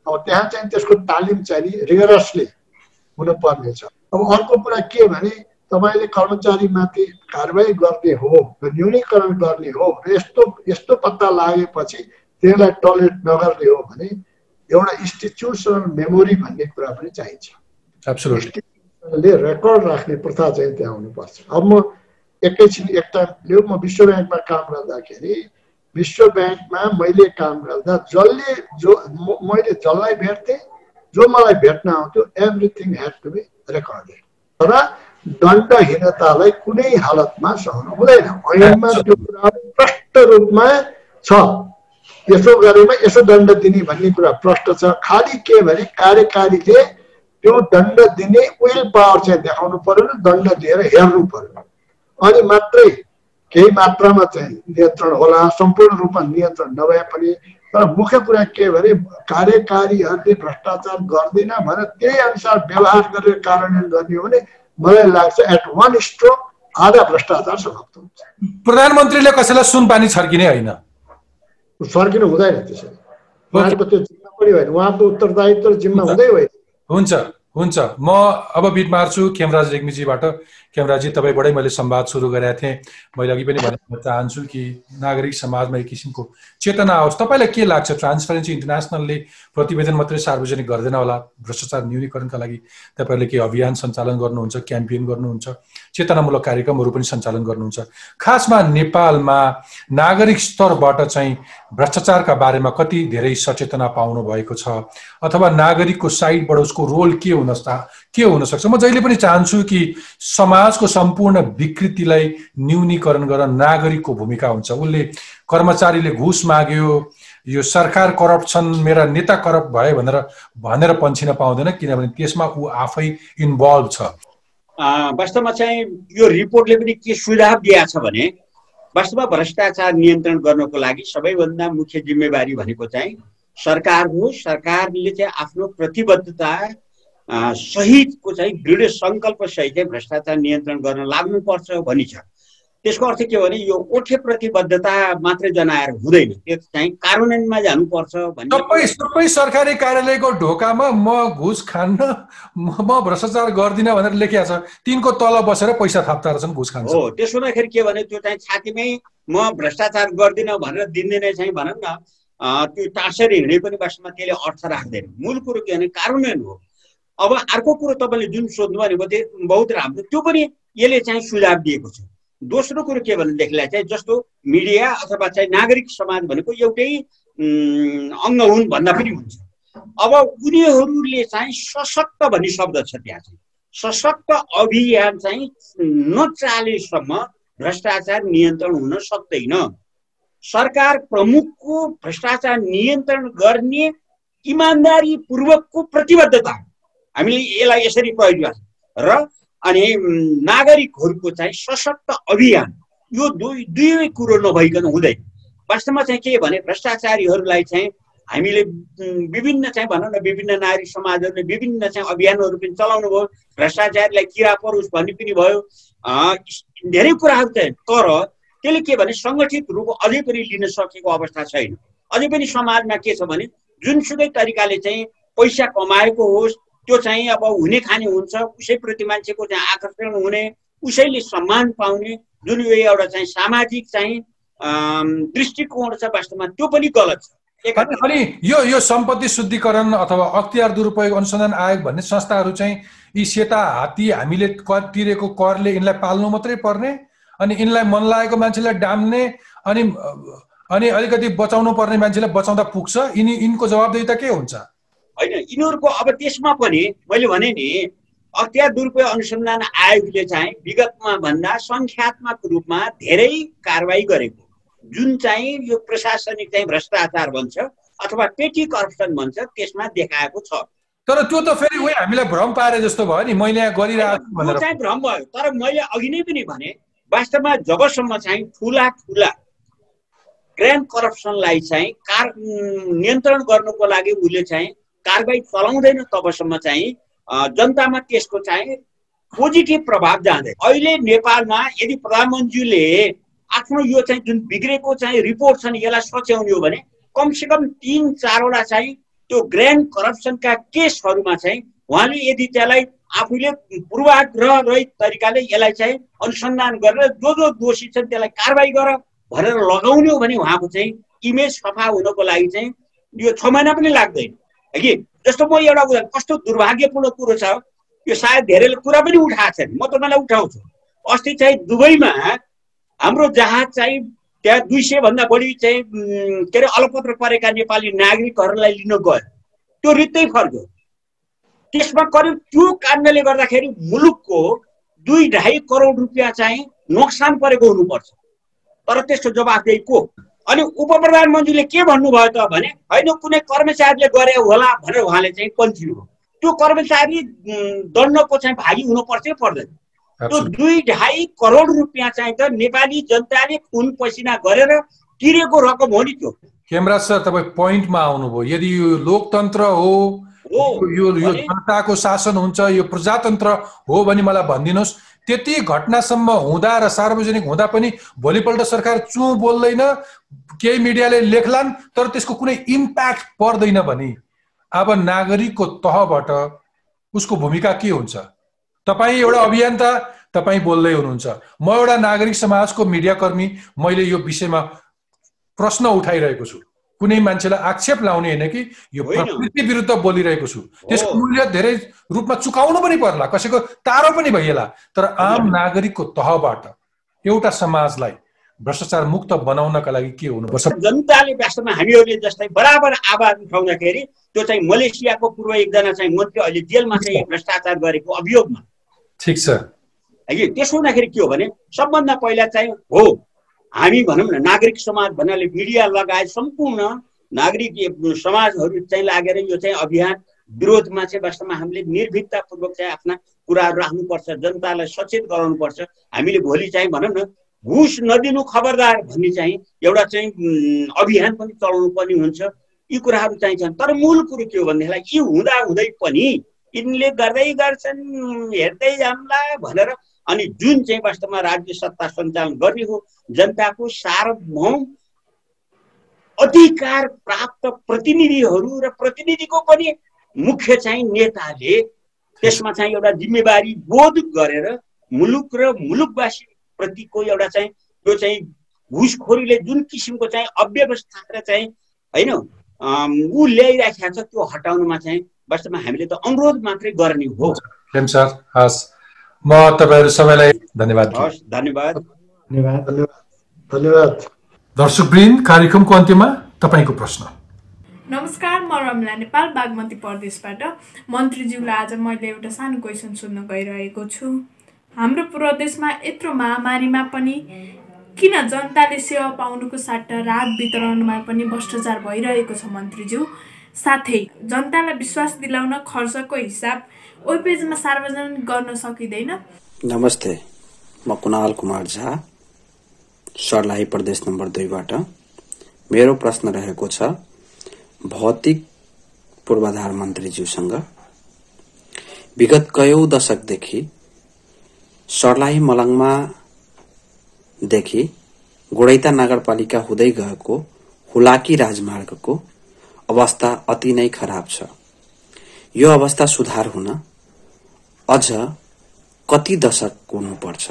अब त्यहाँ चाहिँ त्यसको तालिम चाहिँ नि रिगरसली हुनुपर्ने छ। अब अर्को कुरा के भने तपाईँले कर्मचारीमाथि कारवाही गर्ने हो र न्यूनीकरण गर्ने हो र यस्तो यस्तो पत्ता लागेपछि त्यसलाई टलेट नगर्ने हो भने एउटा इन्स्टिट्युसनल मेमोरी भन्ने कुरा पनि चाहिन्छ। ले रेकर्ड राख्ने प्रथा चाहिँ त्यहाँ हुनुपर्छ अब म एकैछिन एकटा लियो म विश्व ब्याङ्कमा काम गर्दाखेरि विश्व ब्याङ्कमा मैले काम गर्दा जसले जो मैले जसलाई भेट्थेँ जो मलाई भेट्न आउँथ्यो everything had to be recorded तर दण्डहीनतालाई कुनै हालतमा सहनु हुँदैन ऐनमा त्यो कुरा प्रष्ट रूपमा छ यसो गरेमा यसो दण्ड दिने भन्ने कुरा प्रष्ट छ खालि के भने कार्यकारीले त्यो दण्ड दिने विल पावर चाहिँ देखाउनु पर्यो र दण्ड दिएर हेर्नु पर्यो। अनि मात्रै केही मात्रामा चाहिँ नियन्त्रण होला सम्पूर्ण रूपमा नियन्त्रण नभए पनि तर मुख्य कुरा के भने कार्यकारीहरूले भ्रष्टाचार गर्दैन भनेर त्यही अनुसार व्यवहार गरेर कार्यान्वयन गर्ने हो भने मलाई लाग्छ एट वान स्ट्रोक आधा भ्रष्टाचार समाप्त हुन्छ। प्रधानमन्त्रीले कसैलाई सुनपानी छर्किने होइन? छर्किनु हुँदैन त्यसरी। उहाँको त्यो जिम्मा पनि होइन उहाँको उत्तरदायित्व जिम्मा हुँदै होइन हुन्छ हुन्छ। म अब बिट मार्छु खेमराज रेग्मीजीबाट। खेमराजी तपाईँबाटै मैले संवाद सुरु गरेका थिएँ। मैले अघि पनि भन्न चाहन्छु कि नागरिक समाजमा एक किसिमको चेतना आओस्। तपाईँलाई के लाग्छ? ट्रान्सपरेन्सी इन्टरनेसनलले प्रतिवेदन मात्रै सार्वजनिक गर्दैन होला। भ्रष्टाचार न्यूनीकरणका लागि तपाईँहरूले केही अभियान सञ्चालन गर्नुहुन्छ क्याम्पेन गर्नुहुन्छ। चेतनामूलक कार्यक्रमहरू पनि सञ्चालन गर्नुहुन्छ। खासमा नेपालमा नागरिक स्तरबाट चाहिँ भ्रष्टाचारका बारेमा कति धेरै सचेतना पाउनु भएको छ अथवा नागरिकको साइडबाट उसको रोल के हुन के हुनसक्छ म जहिले पनि चाहन्छु कि समाजको सम्पूर्ण विकृतिलाई न्यूनीकरण गर्न नागरिकको भूमिका हुन्छ। उसले कर्मचारीले घुस माग्यो यो सरकार करप्ट छन् मेरा नेता करप्ट भए भनेर भनेर पन्छिन पाउँदैन किनभने त्यसमा ऊ आफै इन्भल्भ छ। वास्तवमा चाहिँ यो रिपोर्टले पनि के सुझाव दिएको छ भने वास्तवमा भ्रष्टाचार नियन्त्रण गर्नको लागि सबैभन्दा मुख्य जिम्मेवारी भनेको चाहिँ सरकार हो। सरकारले चाहिँ आफ्नो प्रतिबद्धता सहितको चाहिँ दृढ सङ्कल्प सहित चाहिँ भ्रष्टाचार नियन्त्रण गर्न लाग्नुपर्छ भनी छ त्यसको अर्थ के हो भने यो ओठे प्रतिबद्धता मात्रै जनाएर हुँदैन। त्यो चाहिँ कार्यान्वयनमा जानुपर्छ सबै सबै सरकारी कार्यालयको ढोकामा म घुस खान्न म भ्रष्टाचार गर्दिनँ भनेर लेखिया छ। तिनको तल बसेर पैसा थाप्दा रहेछन् घुस खान्छ हो त्यसो हुँदाखेरि के भने त्यो चाहिँ छातीमै म भ्रष्टाचार गर्दिनँ भनेर दिनदिनै चाहिँ भनौँ न त्यो टाँसेर हिँडे पनि वास्तवमा त्यसले अर्थ राख्दैन। मूल कुरो के भने कार्यान्वयन हो। अब अर्को कुरो तपाईँले जुन सोध्नुभयो भने बहुत राम्रो। त्यो पनि यसले चाहिँ सुझाव दिएको छ। दोस्रो कुरो के भनेदेखिलाई चाहिँ जस्तो मिडिया अथवा चाहिँ नागरिक समाज भनेको एउटै अङ्ग हुन् भन्दा पनि हुन्छ। अब उनीहरूले चाहिँ सशक्त भन्ने शब्द छ त्यहाँ चाहिँ। सशक्त अभियान चाहिँ नचालेसम्म भ्रष्टाचार नियन्त्रण हुन सक्दैन। सरकार प्रमुखको भ्रष्टाचार नियन्त्रण गर्ने इमान्दारी पूर्वकको प्रतिबद्धता। हामीले यसलाई यसरी प्रयोग गर्छ र अनि नागरिकहरूको चाहिँ सशक्त अभियान यो दुई दुई कुरो नभइकन हुँदैन। वास्तवमा चाहिँ के भने भ्रष्टाचारीहरूलाई चाहिँ हामीले विभिन्न चाहिँ भनौँ न विभिन्न नारी समाजहरूले विभिन्न चाहिँ अभियानहरू पनि चलाउनु भयो भ्रष्टाचारीलाई किरा परोस् भन्ने पनि भयो। धेरै कुराहरू चाहिँ तर त्यसले के भने सङ्गठित रूप अझै पनि लिन सकेको अवस्था छैन। अझै पनि समाजमा के छ भने जुनसुकै तरिकाले चाहिँ पैसा कमाएको होस् त्यो चाहिँ अब हुने खाने हुन्छ। उसैप्रति मान्छेको चाहिँ आकर्षण हुने उसैले सम्मान पाउने जुन यो एउटा चाहिँ सामाजिक चाहिँ दृष्टिकोण छ वास्तवमा त्यो पनि गलत छ। अनि यो यो सम्पत्ति शुद्धिकरण अथवा अख्तियार दुरुपयोग अनुसन्धान आयोग भन्ने संस्थाहरू चाहिँ यी सेता हात्ती हामीले कर तिरेको करले यिनलाई पाल्नु मात्रै पर्ने अनि यिनलाई मन लागेको मान्छेलाई डाम्ने अनि अनि अलिकति बचाउनु पर्ने मान्छेलाई बचाउँदा पुग्छ। यिनी यिनको जवाबदेही त के हुन्छ? होइन यिनीहरूको अब त्यसमा पनि मैले भने नि अख्तियार दुरुपयोग अनुसन्धान आयोगले चाहिँ विगतमा भन्दा सङ्ख्यात्मक रूपमा धेरै कारवाही गरेको जुन चाहिँ यो प्रशासनिक चाहिँ भ्रष्टाचार भन्छ अथवा पेटी करप्सन भन्छ त्यसमा देखाएको छ। तर त्यो त फेरि उयो हामीलाई भ्रम पारे जस्तो भयो नि मैले यहाँ गरिरहेको छु चाहिँ भ्रम भयो तर मैले अघि नै पनि भने वास्तवमा जबसम्म चाहिँ ठुला ठुला ग्रान्ड करप्सनलाई चाहिँ कार नियन्त्रण गर्नुको लागि उसले चाहिँ कारवाही चलाउँदैन तबसम्म चाहिँ जनतामा त्यसको चाहिँ पोजिटिभ प्रभाव जाँदैन। अहिले नेपालमा यदि प्रधानमन्त्रीले आफ्नो यो चाहिँ जुन बिग्रेको चाहिँ रिपोर्ट छ नि यसलाई सच्याउने हो भने कमसेकम तिन चारवटा चाहिँ त्यो ग्रान्ड करप्सनका केसहरूमा चाहिँ उहाँले यदि त्यसलाई आफूले पूर्वाग्रह रहित तरिकाले यसलाई चाहिँ अनुसन्धान गरेर जो जो दोषी छन् त्यसलाई कारवाही गर भनेर लगाउने हो भने उहाँको चाहिँ इमेज सफा हुनको लागि चाहिँ यो छ महिना पनि लाग्दैन। कि? जस्तो म एउटा उदाहरण कस्तो दुर्भाग्यपूर्ण कुरो छ यो सायद धेरैले कुरा पनि उठाएको छैन। म तपाईँलाई उठाउँछु। अस्ति चाहिँ दुबईमा हाम्रो जहाज चाहिँ त्यहाँ दुई सयभन्दा बढी चाहिँ के अरे अलपत्र परेका नेपाली नागरिकहरूलाई लिन गयो। त्यो रित्तै फर्क्यो। त्यसमा करिब त्यो कारणले गर्दाखेरि मुलुकको दुई ढाई करोड रुपियाँ चाहिँ नोक्सान परेको हुनुपर्छ। तर त्यसको जवाफदेही को? अनि उप प्रधानमन्त्रीले के भन्नुभयो त भने होइन कुनै कर्मचारीले गरे होला भनेर उहाँले चाहिँ पन्थिनु त्यो कर्मचारी दण्डको चाहिँ भागी हुनुपर्छ पर्दैन। त्यो दुई ढाई करोड रुपियाँ चाहिँ त नेपाली जनताले खुन पसिना गरेर तिरेको रकम हो नि त्यो। खेमराज सर तपाईँ पोइन्टमा आउनुभयो। यदि यो लोकतन्त्र हो यो यो जनताको शासन हुन्छ यो प्रजातन्त्र हो भने मलाई भनिदिनुहोस्। त्यति घटनासम्म हुँदा र सार्वजनिक हुँदा पनि भोलिपल्ट सरकार चु बोल्दैन केही मिडियाले लेख्लान् तर त्यसको कुनै इम्प्याक्ट पर्दैन भने। अब नागरिकको तहबाट उसको भूमिका के हुन्छ? तपाईँ एउटा अभियन्ता तपाईँ बोल्दै हुनुहुन्छ। म एउटा नागरिक समाजको मिडियाकर्मी मैले यो विषयमा प्रश्न उठाइरहेको छु। कुनै मान्छेलाई आक्षेप लाउने होइन कि यो प्रकृति विरुद्ध बोलिरहेको छु। त्यसको मूल्य धेरै रूपमा चुकाउनु पनि पर्ला। कसैको टाढो पनि भइएला। तर आम नागरिकको तहबाट एउटा समाजलाई भ्रष्टाचार मुक्त बनाउनका लागि के हुनुपर्छ? जनताले वास्तवमा हामीहरूले जस्तै बराबर आवाज उठाउँदाखेरि त्यो चाहिँ मलेसियाको पूर्व एकजना चाहिँ मन्त्री अहिले जेलमा चाहिँ भ्रष्टाचार गरेको अभियोगमा। ठिक छ त्यसो हुँदाखेरि के हो भने सबभन्दा पहिला चाहिँ हो। हामी भनौँ न नागरिक समाज भन्नाले मिडिया लगायत सम्पूर्ण नागरिक समाजहरू चाहिँ लागेर यो चाहिँ अभियान विरोधमा चाहिँ वास्तवमा हामीले निर्भीकतापूर्वक चाहिँ आफ्ना कुराहरू राख्नुपर्छ जनतालाई सचेत गराउनुपर्छ। हामीले भोलि चाहिँ भनौँ न घुस नदिनु खबरदार भन्ने चाहिँ एउटा चाहिँ अभियान पनि चलाउनु पर्ने हुन्छ। यी कुराहरू चाहिन्छ तर मूल कुरो के हो भनेदेखिलाई यी हुँदा हुँदै पनि यिनले गर्दै गर्छन् हेर्दै जान्ला भनेर अनि जुन चाहिँ वास्तवमा राज्य सत्ता सञ्चालन गर्ने हो जनताको सार्वभौम अधिकार प्राप्त प्रतिनिधिहरू र प्रतिनिधिको पनि मुख्य चाहिँ नेताले त्यसमा चाहिँ एउटा जिम्मेवारी बोध गरेर मुलुक र मुलुकवासी प्रतिको एउटा चाहिँ त्यो चाहिँ घुसखोरीले जुन किसिमको चाहिँ अव्यवस्था र चाहिँ होइन ऊ ल्याइराखेको छ त्यो हटाउनुमा चाहिँ वास्तवमा हामीले त अनुरोध मात्रै गर्ने हो। हस् म तपाईँहरू सबैलाई धन्यवाद धन्यवाद धन्यवाद धन्यवाद दर्शकवृन्द कार्यक्रमको अन्त्यमा तपाईँको प्रश्न नमस्कार म रमला नेपाल बागमती प्रदेशबाट मन्त्रीज्यूलाई आज मैले एउटा सानो क्वेसन सोध्न गइरहेको छु. हाम्रो प्रदेशमा यत्रो महामारीमा पनि किन जनताले सेवा पाउनुको साट्टा राहत वितरणमा पनि भ्रष्टाचार भइरहेको छ मन्त्रीज्यू साथै जनतालाई विश्वास दिलाउन खर्चको हिसाब वेब पेजमा सार्वजनिक गर्न सकिँदैन। नमस्ते म कुणाल कुमार झा सर्लाही प्रदेश नम्बर दुईबाट मेरो प्रश्न रहेको छ भौतिक पूर्वाधार मन्त्रीज्यूसँग विगत कयौं दशकदेखि सर्लाही मलङमा देखि गोडैता नगरपालिका हुँदै गएको हुलाकी राजमार्गको अवस्था अति नै खराब छ। यो अवस्था सुधार हुन अझ कति दशक हुनुपर्छ?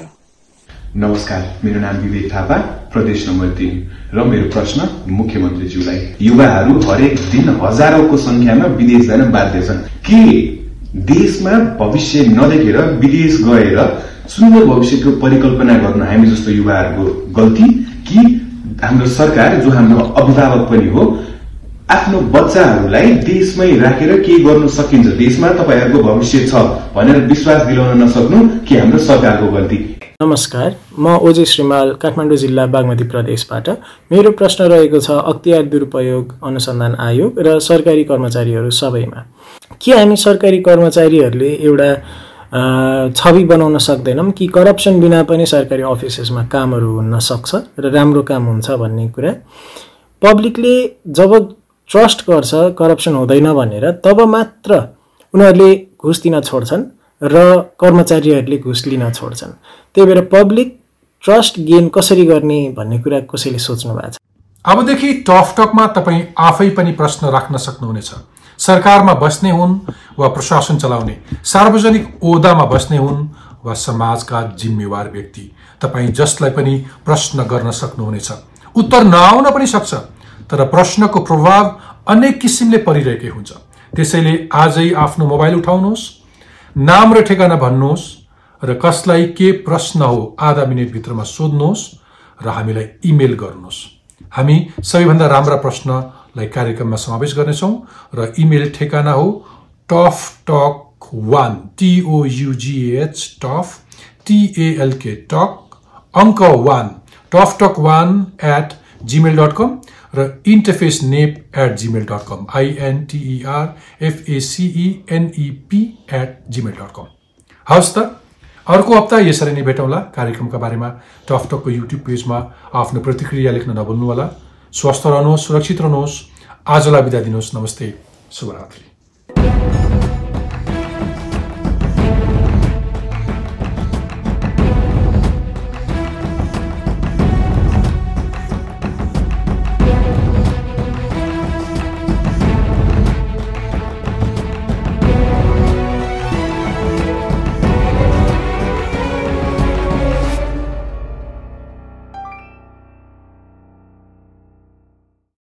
नमस्कार मेरो नाम विवेक थापा प्रदेश नम्बर तीन। र मेरो प्रश्न मुख्यमन्त्रीज्यूलाई। युवाहरू हरेक दिन हजारौंको संख्यामा विदेश जान बाध्य छन्। के देशमा भविष्य नदेखेर विदेश गएर सुन्दर भविष्यको परिकल्पना गर्न हामी जस्तो युवाहरूको गल्ती? कि हाम्रो सरकार जो हाम्रो अभिभावक पनि हो आफ्नो बच्चाहरूलाई देशमै राखेर के गर्नु सकिन्छ? देशमा तपाईँहरूको भविष्य छ भनेर विश्वास दिलाउन नसक्नु कि हाम्रो सरकारको गल्ती? नमस्कार म ओजे श्रीमाल काठमाडौँ जिल्ला बागमती प्रदेशबाट। मेरो प्रश्न रहेको छ अख्तियार दुरुपयोग अनुसन्धान आयोग र सरकारी कर्मचारीहरू सबैमा। के हामी सरकारी कर्मचारीहरूले एउटा छवि बनाउन सक्दैनौँ कि करप्सन बिना पनि सरकारी अफिसेसमा कामहरू हुन सक्छ र राम्रो काम हुन्छ भन्ने कुरा? पब्लिकले जब ट्रस्ट गर्छ करप्सन हुँदैन भनेर तब मात्र उनीहरूले घुस दिन छोड्छन् र कर्मचारीहरूले घुस लिन छोड्छन्। त्यही भएर पब्लिक ट्रस्ट गेन कसरी गर्ने भन्ने कुरा कसैले सोच्नु भएको छ? अबदेखि टकमा तपाईँ आफै पनि प्रश्न राख्न सक्नुहुनेछ। सरकारमा बस्ने हुन् वा प्रशासन चलाउने सार्वजनिक ओदामा बस्ने हुन् वा समाजका जिम्मेवार व्यक्ति तपाईँ जसलाई पनि प्रश्न गर्न सक्नुहुनेछ। उत्तर नआउन पनि सक्छ। तर प्रश्नको प्रभाव अनेक किसिमले परिरहेकै हुन्छ। त्यसैले आजै आफ्नो मोबाइल उठाउनुहोस् नाम र ठेगाना भन्नुहोस् र कसलाई के प्रश्न हो आधा मिनटभित्रमा सोध्नुहोस् र हामीलाई इमेल गर्नुहोस्। हामी सबैभन्दा राम्रा प्रश्नलाई कार्यक्रममा समावेश गर्नेछौँ र इमेल ठेगाना हो tough talk one टिओयुजिएच tough टिएलके talk अङ्क one tough talk one at Gmail dot कम र इन्टरफेस नेप at Gmail dot com आइएनटिइआर एफएसिइएनइपी at Gmail dot कम हवस् त अर्को हप्ता यसरी नै भेटौँला कार्यक्रमका बारेमा। टकटकको युट्युब पेजमा आफ्नो प्रतिक्रिया लेख्न नभुल्नुहोला। स्वस्थ रहनुहोस् सुरक्षित रहनुहोस्। आजलाई बिदा दिनुहोस्। नमस्ते। शुभरात्रि।